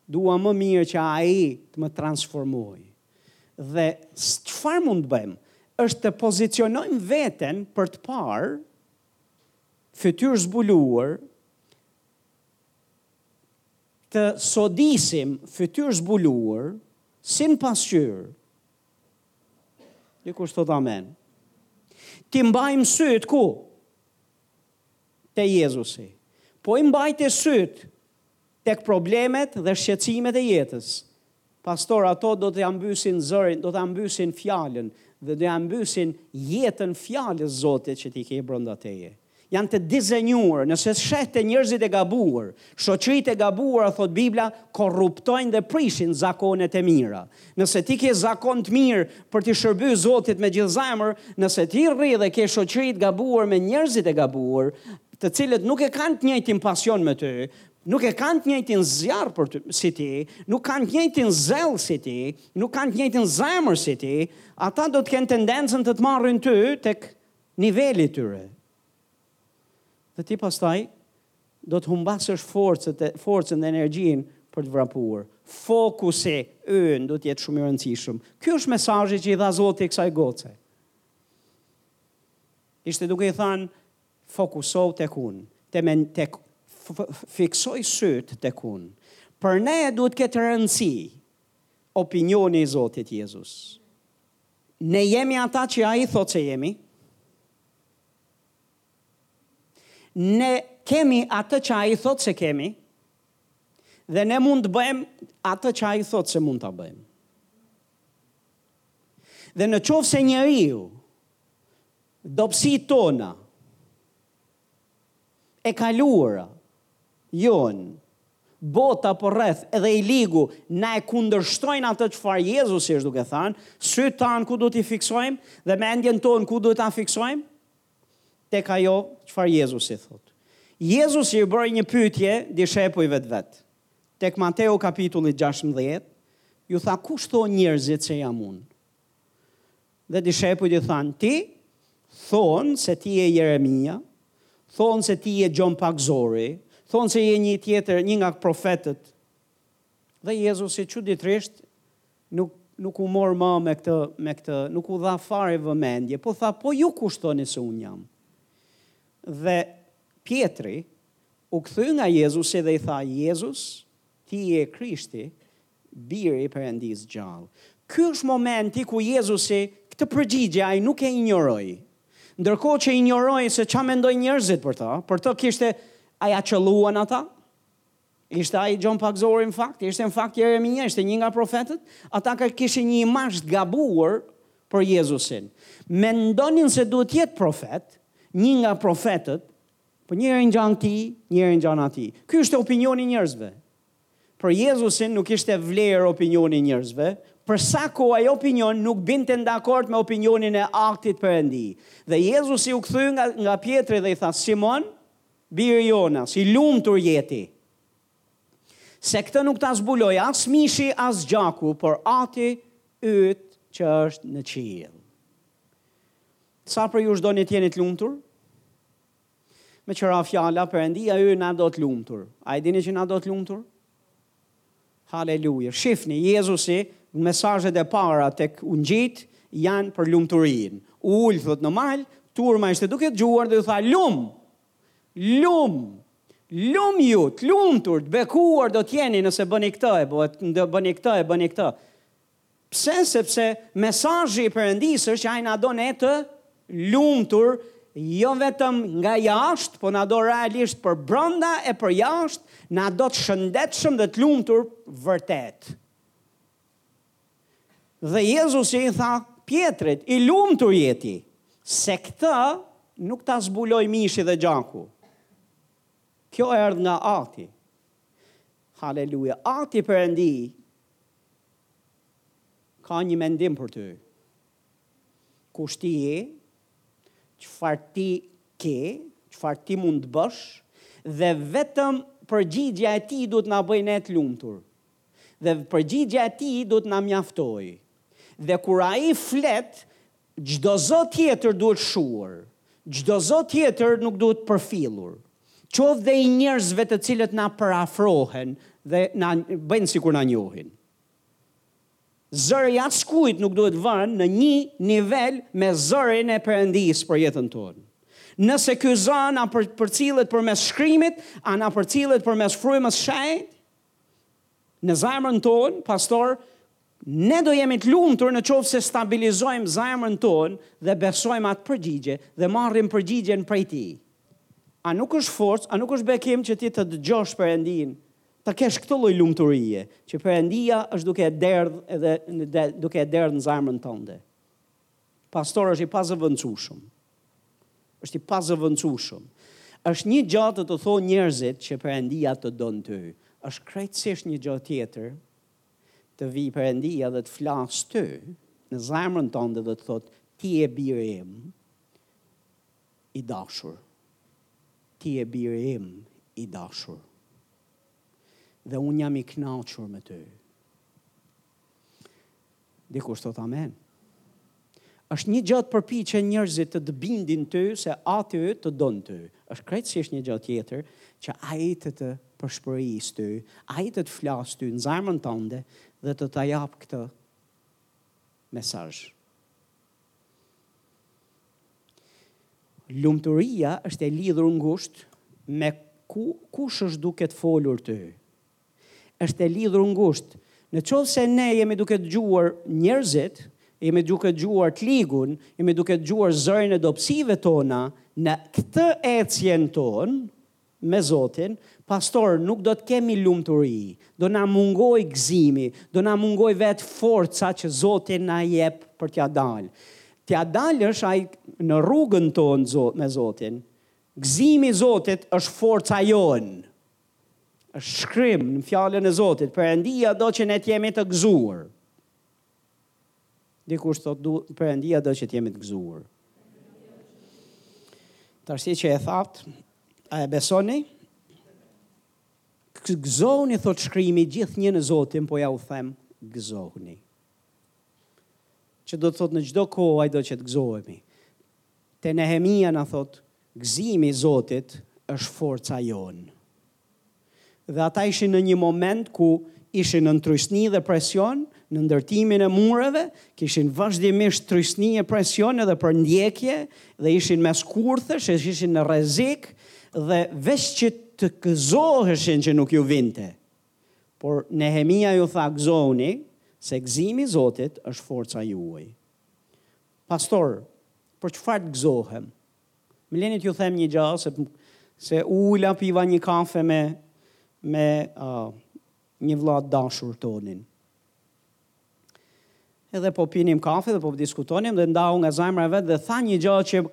Dua më mirë që ai të më transformojë. Dhe çfarë mund të bëjmë? Është të pozicionojmë veten për të parë fytyrë zbuluar, të soditim fytyrë zbuluar, si n'pasqyrë, Dikush thot amen. T'i mbajmë sytë ku? Te Jezusi. Po i mbajte sytë tek problemet dhe shqetësimet e jetës. Pastor, ato do ta mbysin zërin, do ta mbysin fjalën dhe do t'ia mbysin jetën fjalës Zotit që ti ke brenda teje. Janë të dizenjuar, nëse sheh te njerëzit e gabuar, shoqëritë e gabuara, thotë Bibla, korruptojnë dhe prishin zakonet e mira. Nëse ti ke zakon të mirë për t'i shërbyer Zotit me gjithë zemër, nëse ti rri dhe ke shoqëri të gabuar me njerëzit e gabuar, të cilët nuk e kanë të njëjtin pasion me ty, nuk e kanë të njëjtin zjarr për ty, si ti, nuk kanë të njëjtin zell si ti, nuk kanë të njëjtin zemër si ti, ata do të kenë tendencën të të marrin ty tek niveli i tyre dhe ti pastaj do të humbasësh forcën, forcën dhe energjinë për të vrapuar. Fokusi ynë do të jetë shumë i rëndësishëm. Ky është mesazhi që i dha Zoti kësaj goce. Ishte duke i thënë fokusohu tek unë, te men tek fiksoji sytë tek unë. Për ne duhet të ketë rëndësi opinioni i Zotit Jezus. Ne jemi ata që ai thotë se jemi. Ne kemi atë që ai thotë se kemi. Dhe ne mund të bëjmë atë që ai thotë se mund ta bëjmë. Dhe në qoftë se njeriu dobësitë tona e kaluara jonë, bota përreth edhe i ligu na e kundërshtojnë atë çfarë Jezusi është duke thënë, sytë tanë ku duhet t'i fiksojmë dhe mendjen tonë ku duhet ta fiksojmë? Tek ajo çfarë Jezusi thotë. Jezusi u bëri një pyetje dishepujve të vet. Tek Mateu kapitulli 16 ju tha kush thonë njerëzit se jam unë? Dhe dishepujt i thanë, Ti? Thonë se ti je Jeremia, thonë se ti je Gjon Pagëzori, thonë se je një tjetër, një nga profetët. Dhe Jezusi çuditërisht nuk nuk u mor më me këtë me këtë, nuk u dha fare vëmendje, po tha, po ju kush thoni se unë jam? Dhe Pjetri u kthy nga Jezusi dhe i tha, Jezus, ti je Krishti, Biri i Perëndisë gjallë. Ky është momenti ku Jezusi këtë përgjigje ai nuk e injoroi. Ndërkohë që injoroi se çfarë mendojnë njerëzit për të, për të kishte A ia qëlluan ata? Ishte ai Gjon Pagëzori në fakt? Ishte në fakt Jeremia? Ishte një nga profetët? Ata ka kishin një imazh të gabuar për Jezusin. Mendonin se duhet të jetë profet, një nga profetët, po një herë i ngjan këtij, një herë i ngjan atij. Ky ishte opinioni i njerëzve. Për Jezusin nuk ishte vlerë opinioni i njerëzve, për sa kohë ai opinion nuk binte dakord me opinionin e Atit Perëndi. Dhe Jezusi u kthye nga, nga Pjetri dhe i tha, Simon, bir i Jonas, i lumtur je ti! Se këtë nuk ta zbuloi as mishi, as gjaku, por Ati yt që është në qiell. Sa prej jush doni të jeni të lumtur? Me tjera fjalë, Perëndia ynë na do të lumtur. A e dini që na do të lumtur? Haleluja. Shifni, Jezusi, mesazhet e para tek ungjijtë, janë për lumturinë. U ul, thotë në mal, turma ishte duke dëgjuar dhe ju tha, lum, lum, lum ju, të lumtur, të bekuar do të jeni nëse bëni këtë e bëni këtë e bëni këtë. Pse? Sepse mesazhi i Perëndisë është që Ai na do ne të lumtur, jo vetëm nga jashtë, po na do realisht për brenda e për jashtë, na do të shëndetshëm dhe të lumtur vërtet. Dhe Jezusi i tha Pjetrit, i lumtur je ti, se këtë nuk ta zbuloi mishi dhe gjaku. Kjo erdhi nga Ati. Haleluja. Ati Perëndi Ka një mendim për ty. Kush ti je? Çfarë ti ke? Çfarë ti mund të bësh? Dhe vetëm përgjigjja e tij duhet na bëjë ne të lumtur. Dhe përgjigjja e tij duhet na mjaftojë. Dhe kur ai flet, Çdo zë tjetër duhet shuar, çdo zë tjetër nuk duhet përfillur, qoftë dhe i njerëzve të cilët na përafrohen dhe na bëjnë sikur na njohin. Zëri i askujt nuk duhet vënë në një nivel me zërin e Perëndisë për jetën tonë. Nëse ky zë na përcillet përmes shkrimit, a na përcillet përmes frymës së shenjtë? Në zemrën tonë, pastor, ne do jemi të lumtur në qoftë se stabilizojmë zemrën tonë dhe besojmë atë përgjigje dhe marrim përgjigjen prej tij. A nuk është forcë, a nuk është bekim që ti të dëgjosh Perëndinë, të kesh këtë lloj lumturie, që Perëndia është duke e derdh edhe duke e derdh në zemrën tënde. Pastor është i pazëvendësueshëm. Është i pazëvendësueshëm. Është një gjë të të thonë njerëzit që Perëndia të don ty. Është krejtësisht një gjë tjetër të vijë Perëndia dhe të flasë ty në zemrën tënde dhe të thotë ti je biri im i dashur. Ti je biri im i dashur. Dhe unë jam i kënaqur me ty. Dikush thot amen. Është një gja të përpiqen njerëzit të të bindin ty se Ati të don ty. Është krejtësisht një gja tjetër që ai të të përshpërisë ty, ai të të flasë ty në zajmrën tande dhe të ta japë këtë mesazh. Lumturia është e lidhur ngushtë me ku kush është duke t'folur ty. është e lidhur ngushtë. Në qoftë se ne jemi duke dëgjuar njerëzit, jemi duke dëgjuar t'ligun, jemi duke dëgjuar zërin e dobësive tona në këtë ecjen tonë me Zotin, pastor, nuk do të kemi lumturi, do na mungojë gëzimi, do na mungojë vetë forca që Zoti na jep për t'ia dalë. T'ia dalë është ai në rrugën tonë me Zotin, gëzimi i Zotit është forca jonë. shkrim në fjalën e Zotit, Perëndia do që ne të jemi të gëzuar. Dikush thot Perëndia do që të jemi të gëzuar. Tashi që e thatë, a e besoni? Gëzohuni thot shkrimi gjithnjë në Zotin, po ja u them, gëzohuni. Që do të thot në çdo kohë ai do që të gëzohemi. Te Nehemia na thotë, Gëzimi i Zotit është forca jonë. Dhe ata ishin në një moment ku ishin nën trysni dhe presion në ndërtimin e mureve, kishin vazhdimisht trysni e presion edhe përndjekje dhe ishin mes kurthesh, ishin në rrezik dhe veç që të gëzoheshin që nuk ju vinte. Por Nehemia ju tha gëzohuni se gëzimi i Zotit është forca juaj. Pastor, për çfarë të gëzohem? Më leni t'ju them një gjë, se, se u ula e piva një kafe me, me uh, një vlla t'dashur tonin. Edhe po pinim kafe dhe po diskutonim dhe ndau nga zajmëra e vet dhe tha një gja që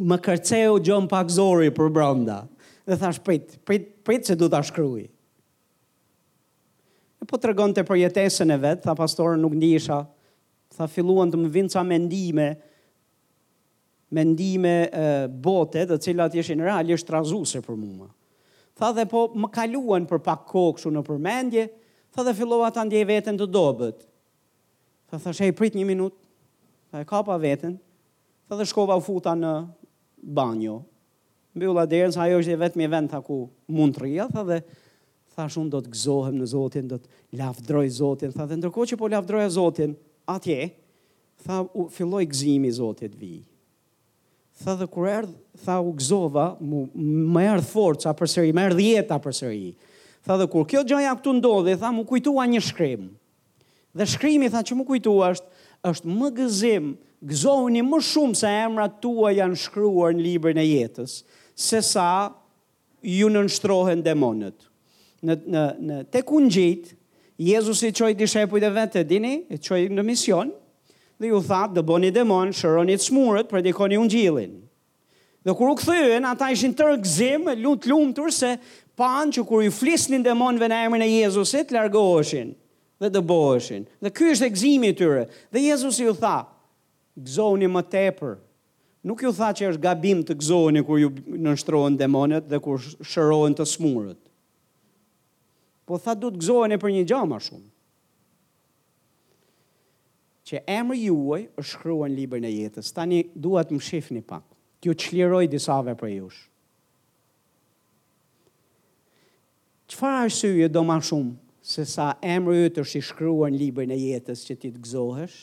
më kërceu Gjon Pagzori për brënda. Dhe thash, prit, prit, prit se du ta shkruj. E po tregonte përjetesën e vet, tha pastor, nuk ndihsha Tha filluan të më vinë ca mendime, mendime e, bote, të cilat ishin realisht trazuse për mua. Tha dhe po më kaluan për pak kohë kështu nëpër mendje, tha dhe fillova ta ndjej veten të dobët. Tha thashë ej prit një minutë. Tha e kapa veten. Tha dhe shkova u futa në banjo. Mbylla derën se ajo është i vetmi vend tha ku mund të rrija, tha dhe thash unë do të gëzohem në Zotin, do të lavdroj Zotin, tha dhe ndërkohë që po lavdroja Zotin, atje, tha u filloi gëzimi i Zotit t'vijë. Tha dhe kur erdh, tha u gëzova, mu, më erdh forca përsëri, më erdh jeta përsëri. Tha dhe kur kjo gjaja këtu ndodhi, tha m'u kujtua një shkrim. Dhe shkrimi tha që m'u kujtua është është më gëzim, gëzohuni më shumë se emrat tuaj janë shkruar në librin e jetës, se sa ju nënshtrohen demonët. Në, në, në tek ungjijtë, Jezusi çoi dishepujt e vet, dini, i çoi në mision, dhe iu tha, dëboni demonë, shëroni të smurët, predikoni ungjillin. Dhe kur u kthyen, ata ishin tërë gëzim, të lumtur se panë që kur iu flisnin demonëve në emrin e Jezusit, largoheshin dhe dëboheshin. Dhe ky ishte gëzimi i tyre. Dhe Jezusi iu tha, gëzohuni më tepër. Nuk iu tha që është gabim të gëzoheni kur ju nënshtrohen demonët dhe kur shërohen të smurët. Po tha duhet gëzoheni për një gjë më shumë. Që emri juaj është shkruar në librin e jetës. Tani dua të më shihni pak. T'ju çliroj disave prej jush. Çfarë arsyeje do më shumë se sa emri yt është i shkruar në librin e jetës që ti të gëzohesh?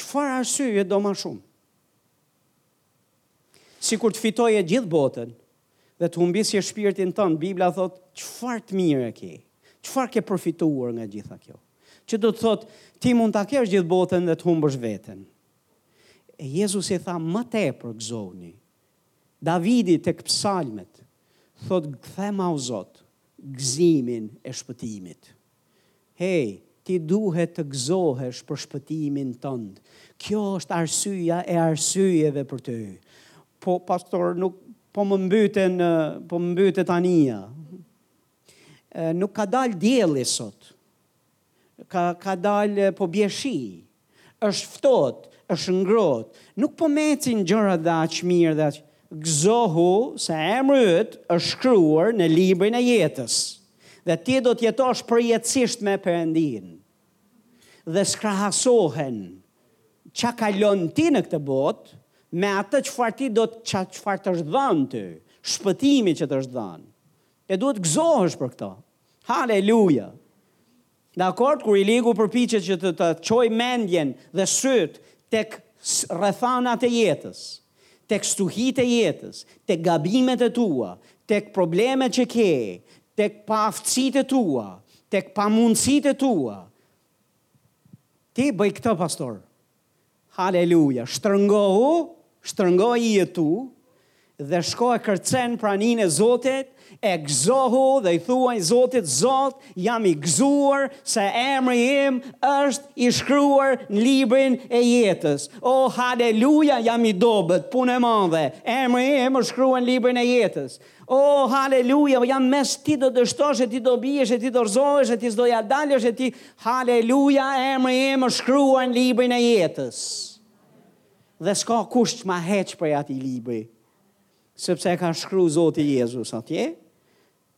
Çfarë arsyeje do më shumë? Sikur të fitoje gjithë botën dhe të humbisje shpirtin tënd, Bibla thotë, çfarë të mirë e ke? Çfarë ke përfituar nga gjitha kjo? Që do të thotë, ti mund ta kesh gjithë botën dhe të humbësh veten. E Jezusi tha më tepër gëzohuni. Davidi tek psalmet thotë, "Kthema o Zot, gëzimin e shpëtimit." Hej, ti duhet të gëzohesh për shpëtimin tënd. Kjo është arsyeja e arsyeve për ty. Po, pastor, nuk po më mbyten, po më mbytet anija. Nuk ka dalë dielli sot. Ka, ka dalë, po bie shi. Është ftohtë, është ngrohtë, nuk po më ecin gjërat dhe aq mirë dhe aq. Gëzohu se emri yt është shkruar në librin e jetës dhe ti do të jetosh përjetësisht me Perëndinë. Dhe s'krahasohen çka kalon ti në këtë botë me atë çfarë ti do të ça çfarë të është dhënë ty, shpëtimi që të është dhënë. E duhet të gëzohesh për këto. Haleluja. Dakord kur i ligu përpiqet që të ta çojë mendjen dhe sytë tek rrethanat e jetës, tek stuhitë e jetës, tek gabimet e tua, tek problemet që ke, tek paaftësitë e tua, tek pamundësitë e tua. Ti bëj këto pastor. Haleluja! Shtrëngohu, shtrëngo ijët e tu dhe shko e kërce në praninë e Zotit, e gëzohu dhe i thuaj Zotit, Zot, jam i gëzuar se emri im është i shkruar në librin e jetës. O, haleluja, jam i dobët, punë e madhe, emri im është shkruar në librin e jetës. Oh, haleluja, po ja mes ti do dështosh e ti do bjesh e ti do rzohesh e ti s'do ia dalësh e ti haleluja emri im është shkruar në librin e jetës. Dhe s'ka kush të ma heq prej atij libri. Sepse e ka shkru Zoti Jezus atje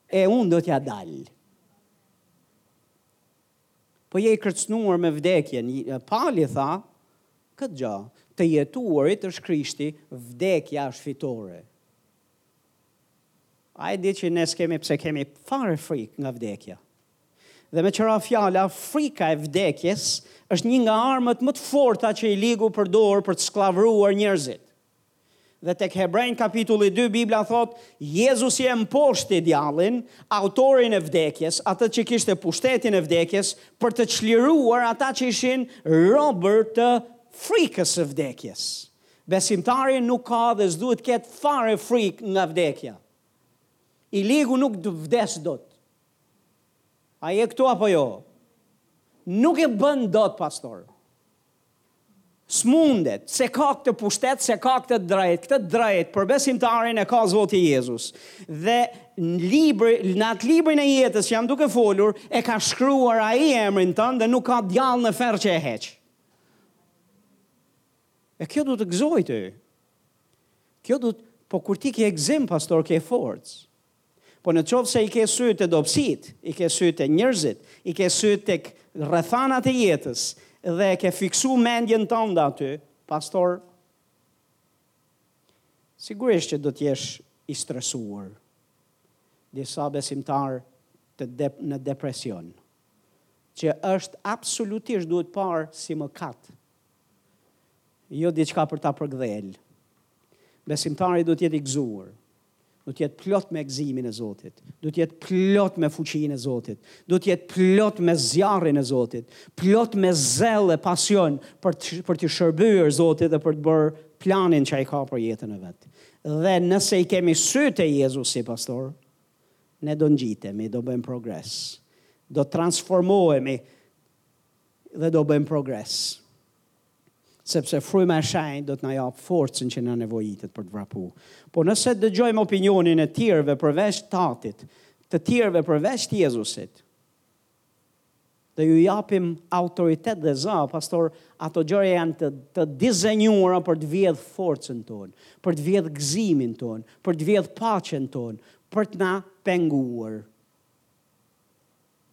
e unë do t'ia dal. Po je i kërcënuar me vdekjen, Pali tha këtë gjë, të jetuarit është Krishti, vdekja është fitore. A e di që ne s'kemi pse kemi fare frikë nga vdekja? Dhe meqë ra fjala, frika e vdekjes është një nga armët më të forta që i ligu përdor për të skllavëruar njerëzit. Dhe tek Hebrenjve kapitulli 2, Bibla thotë, Jezusi e mposhti djallin, autorin e vdekjes, atë që kishte pushtetin e vdekjes, për të çliruar ata që ishin robër të frikës së vdekjes. Dhe Besimtari nuk ka dhe s'duhet të ketë fare frikë nga vdekja. I ligu nuk të vdes dot. A je këtu apo jo? Nuk e bën dot, pastor. S'mundet, s'e ka këtë pushtet, s'e ka këtë të drejtë, këtë të drejtë për besimtarin e ka Zoti Jezus. Dhe në libri, në atë librin e jetës që jam duke folur, e ka shkruar ai emrin tënd dhe nuk ka djall në ferr që e heq. E kjo duhet të gëzojë ty. Kjo do të, po kur ti ke gëzim, pastor, ke forcë. Po në qoftë se i ke sytë te dobësitë, i ke sytë te njerëzit, i ke sytë te rrethanat e jetës, dhe ke fiksu mendjen tënde aty, pastor, sigurisht që do të jesh i stresuar, disa besimtarë dhe në depresion, që është absolutisht duhet parë si mëkat jo diçka për ta përkdhelë. Besimtari duhet të jetë i gëzuar. Duhet të jetë plot me gëzimin e Zotit, duhet të jetë plot me fuqinë e Zotit, duhet të jetë plot me zjarrin e Zotit, plot me zell e pasion për të, për t'i shërbyer Zotit dhe për të bërë planin që ai ka për jetën e vet. Dhe nëse i kemi sytë te Jezusi, pastor, ne do ngjitemi, do bëjmë progres. Do transformohemi dhe do bëjmë progres. Sepse fryma e shenjtë do të na japë forcën që na nevojitet për të vrapu. Po nëse dëgjojmë opinionin e tjerëve përveç Atit, të tjerëve përveç Jezusit, dhe ju japim autoritet dhe za, pastor, ato gjëra janë të, të dizenjuara për të vjedh forcën tonë, për të vjedh gëzimin tonë, për të vjedh paqen tonë, për të na penguar.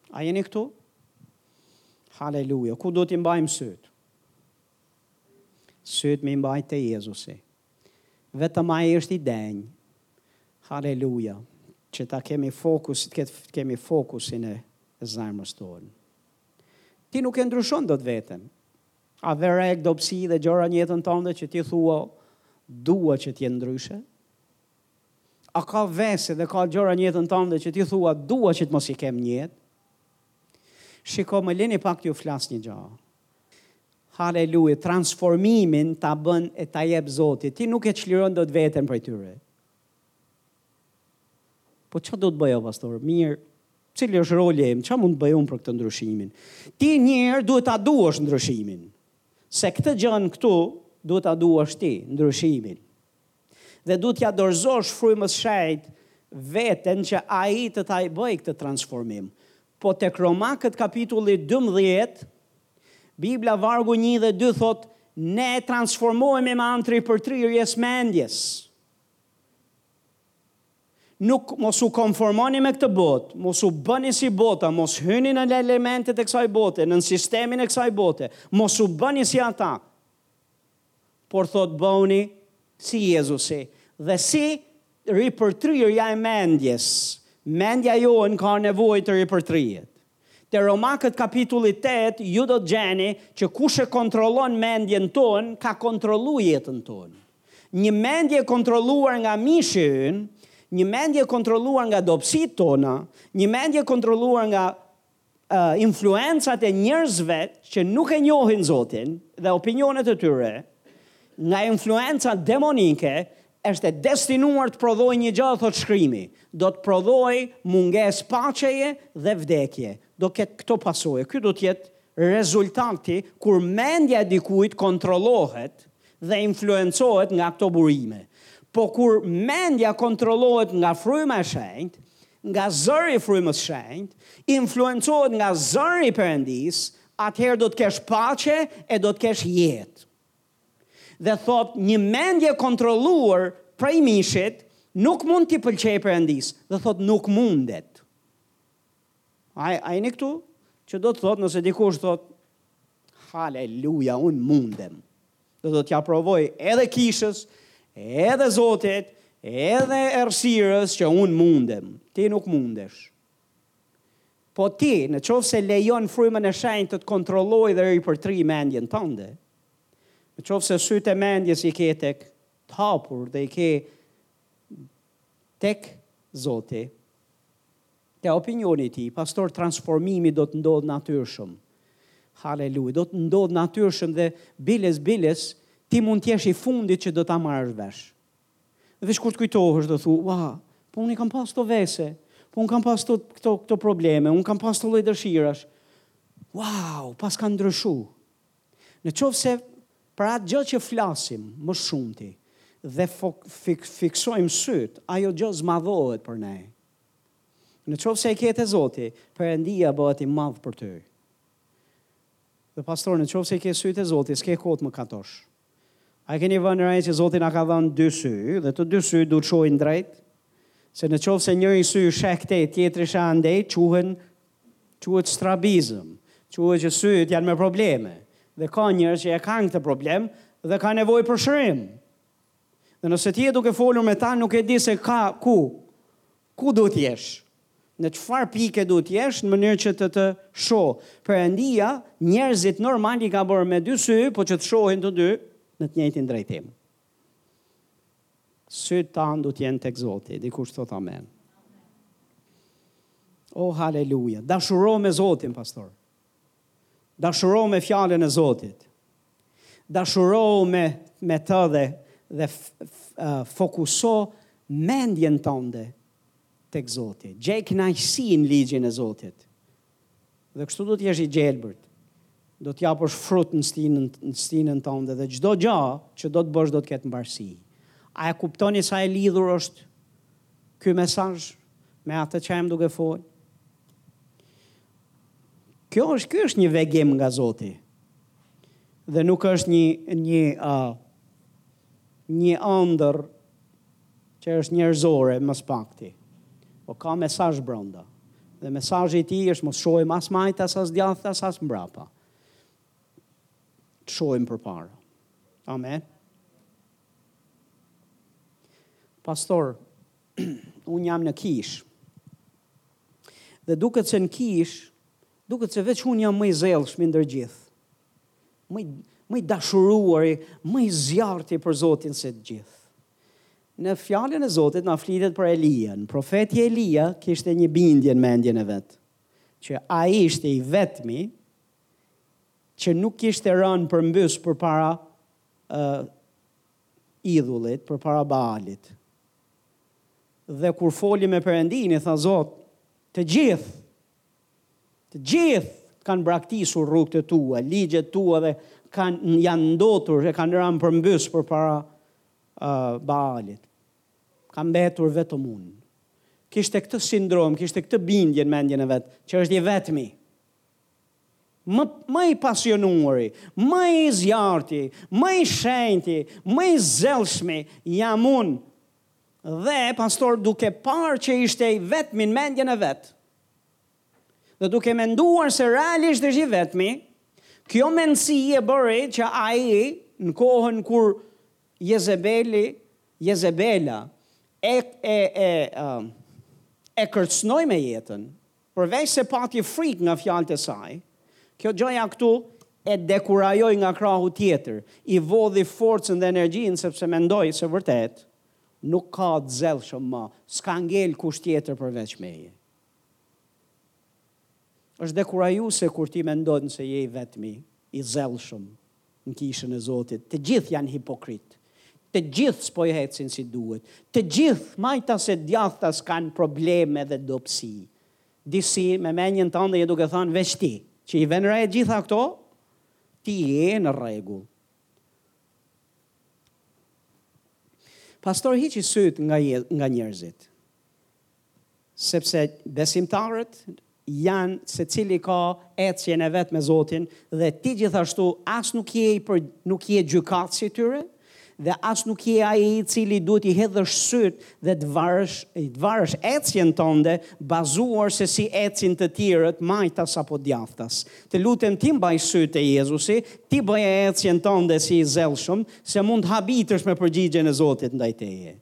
A jeni këtu? Haleluja, ku do t'i mbajmë sytë? Sytë me i mbajtë te Jezusi. Vetëm ai është i denjë. Haleluja, që ta kemi fokus, të kemi fokusin e zemrës tonë. Ti nuk e ndryshon dot veten. A vëren dobësi dhe gjëra në jetën tënde që ti thua, dua që të jenë ndryshe, A ka vese dhe ka gjëra në jetën tënde që ti thua dua që të mos i kem në jetë? Shiko, më lini pak t'ju flas një gjë. Haleluja, transformimin ta bën e ta jep Zoti. Ti nuk e çliron dot veten prej tyre. Po çfarë do të bëj pastor? Mirë, cili është roli im? Çfarë mund të bëj unë për këtë ndryshimin? Ti një herë duhet ta duash ndryshimin. Se këtë gjën këtu duhet ta duash ti, ndryshimin. Dhe duhet t'ia dorëzosh frymës shenjtë veten që ai të ta bëjë këtë transformim. Po tek Romakët kapitulli dymbëdhjetë, Bibla vargu një dhe dy thotë, Ne transformohemi me anë të ripërtrirjes mendjes. Nuk mos u konformoni me këtë botë, mos u bëni si bota, mos hyni në elementet e kësaj bote, në sistemin e kësaj bote, mos u bëni si ata. Por thotë bëni si Jezusi. Dhe si? Ripërtrirja e mendjes. Mendja jonë ka nevojë të ripërtrihet. Te Romakët kapitulli tetë ju do të gjeni që kush e kontrollon mendjen tonë ka kontrollu jetën tonë. Një mendje e kontrolluar nga mishi ynë, një mendje e kontrolluar nga dobësitë tona, një mendje e kontrolluar nga influencat e njerëzve që nuk e njohin Zotin dhe opinionet e tyre, nga influenca demonike, është e destinuar të prodhojë një gjë, thotë Shkrimi, do të prodhojë mungesë paqeje dhe vdekje. Do ketë këto pasoja. Ky do të jetë rezultati kur mendja e dikujt kontrollohet dhe influencohet nga këto burime. Po kur mendja kontrollohet nga fryma e shenjtë, nga zëri i Frymës së Shenjtë, influencohet nga zëri i Perëndisë, atëherë do të kesh paqe e do të kesh jetë. Dhe thotë, një mendje e kontrolluar prej mishit nuk mund t'i pëlqejë Perëndisë, dhe thotë nuk mundet. A jeni këtu? Që do të thotë nëse dikush thotë Haleluja, un mundem. Dhe do t'ja provoj edhe kishës, edhe Zotit, edhe errësirës që unë mundem, ti nuk mundesh. Po ti, në qoftë se lejon frymën e shenjtë të të kontrollojë dhe ripërtri mendjen tënde, në qoftë se sytë e mendjes i ke tek të hapur dhe i ke tek Zoti, Te opinioni i tij, pastor, transformimi do të ndodhë natyrshëm. Haleluj, do të ndodhë natyrshëm dhe biles, biles, ti mund t'jesh i fundit që do t'a marrësh vesh. Veç kur të kujtohesh dhe thu, wa, po unë i kam pas kto vese, po unë kam pas këto, këto probleme, unë kam pas kto lloj dëshirash. Wow, paska ndryshu. Në qoftë se pra atë gjë që flasim më shumë ti, dhe fok, fik, fiksojmë sytë, ajo gjë zmadhohet për ne. Në qoftë se i ke te Zoti, Perëndia bëhet i madh për ty. Dhe pastor, në qoftë se ke sytë te Zoti, s'ke kohë t'mëkatosh. A e keni vënë re që Zoti na ka dhënë dy sy dhe të dy sytë duhet t'shohin drejt? Se në qoftë se njëri sy sheh këtej, tjetri sheh andej, quhen quhet strabizëm. Quhet që syt janë me probleme. Dhe ka njerëz që e kanë këtë problem dhe kanë nevojë për shërim. Dhe nëse ti je duke folur me ta, nuk e di se ka ku, ku duhet të jesh, në çfarë pike duhet të jesh, në mënyrë që të të shohë. Perëndia, njerëzit normal i ka bërë me dy sy, po që të shohin të dy në të njëjtin drejtim. Sytë tanë du t'jenë tek Zoti, dikush thot amen. O, oh, haleluja, dashurohu me Zotin, pastor. Dashurohu me fjalën e Zotit. Dashurohu me me të dhe dhe fokuso mendjen tënde tek Zoti. Gjej kënaqësi në ligjin e Zotit. Dhe kështu do të jesh i gjelbërt. Do të japësh frut në stinën në stinën tënde dhe çdo gjë që do të bësh do të ketë mbarësi. A e kuptoni sa e lidhur është ky mesazh me atë që jam duke fol? Kjo është, ky është një vegim nga Zoti. Dhe nuk është një një a një ëndër që është njerëzore më së paku. Po ka mesazh brenda. Dhe mesazhi i tij është mos shohim as majtë, as as djathtë, as as mbrapa. Të shohim përpara. Amen. Pastor, Unë jam në kishë. Dhe duket se në kishë, duket se veç unë jam më i zellshmi ndër t'gjithë. Më i, më i dashuruari, më i zjarrti për Zotin se të gjithë. Në fjalën e Zotit na flitet për Elian. Profeti Elia kishte një bindje në mendjen e vet, që ai ishte i vetmi që nuk kishte rënë përmbys përpara ë uh, idhullit, përpara Baalit. Dhe kur foli me Perëndinë, i tha Zot, të gjithë të gjithë kanë braktisur rrugët e tua, ligjet tua dhe kanë janë ndotur e kanë rënë përmbys përpara uh, Baalit. Kam mbetur vetëm unë. Kishte këtë sindrom, kishte këtë bindje në mendjen e vet, që është i vetmi. Më, më i pasionuari, më i zjarrti, më i shenjti, më i zellshmi, jam unë. Dhe, pastor, duke parë që ishte i vetmi në mendjen e vet, dhe duke menduar se realisht është i vetmi, kjo mendësi e bëri që ai, në kohën kur Jezebeli, Jezebela, e, e, e, e, e kërcënoi me jetën, Përveç se pati frikë nga fjalët e saj, kjo gjëja këtu e dekurajoi nga krahu tjetër, i vodhi forcën dhe energjinë sepse mendoi se vërtet nuk ka të zellshëm më, s'ka ngel kush tjetër përveç meje. Është dekurajuse kur ti mendon se je i vetmi, i zellshëm, në kishën e Zotit, të gjithë janë hipokritë. Të gjithë s'po ecin si duhet. Të gjithë, majtas e djathtas kanë probleme dhe dobësi. Disi, me mendjen tënde je duke thënë veç ti, që i vën re gjitha këto, ti je në rregull. Pastor hiqi sytë nga nga njerëzit. sepse besimtarët janë secili ka ecjen e vet me Zotin dhe ti gjithashtu as nuk je i për, nuk je gjykatës i tyre dhe as nuk je ai i cili duhet i hedhësh sytë dhe të varësh, të varësh ecjen tënde bazuar se si ecin të tjerët majtas apo djathtas. Të lutem ti mbaj sytë te Jezusi, ti bëje ecjen tënde si i zellshëm, se mund të habitesh me përgjigjen e Zotit ndaj teje.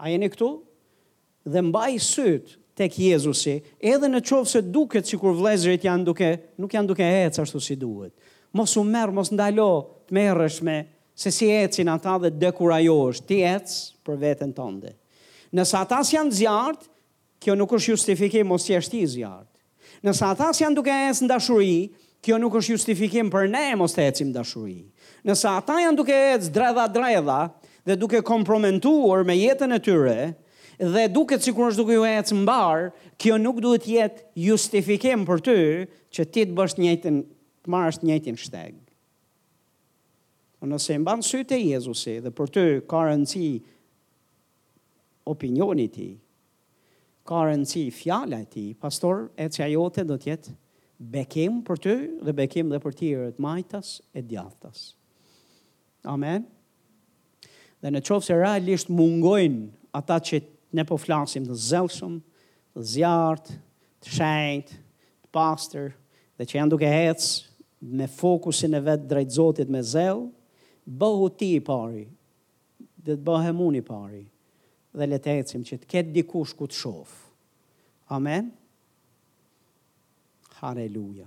A jeni këtu? Dhe mbaj sytë tek Jezusi, edhe në qoftë se duket sikur vëllezërit janë duke, nuk janë duke ecë ashtu si duhet. Mos u merr, mos ndalo të merresh me se si ecin ata dhe dekurajohesh, ti ec për veten tënde. Nëse ata s'janë të zjarrtë, Kjo nuk është justifikim mos të jesh ti i zjarrtë. Nëse ata s'janë duke ecë në dashuri, kjo nuk është justifikim për ne mos të ecim në dashuri. Nëse ata janë duke ecë dredha dredha dhe duke komprometuar me jetën e tyre dhe duket sikur është duke iu ecë mbarë, kjo nuk duhet të jetë justifikim për ty që ti të bësh të njëjtin, të marrësh të njëjtin shteg. Nëse i mban sytë te Jezusi dhe për ty ka rëndësi opinioni i tij, ka rëndësi fjala e tij, pastor, ecja jote do të jetë bekim për ty dhe bekim dhe për të tjerët majtas e djathtas. Amen. Dhe në qofë se realisht mungojnë ata që ne po flasim të zellshëm, të zjarrtë, të shenjtë, të pastër, dhe që janë duke hec me fokusin e vet drejt Zotit me zell, bëhu ti i pari, Le të bëhem unë i pari dhe le të ecim që të ketë dikush ku të shofë. Amen. Haleluja.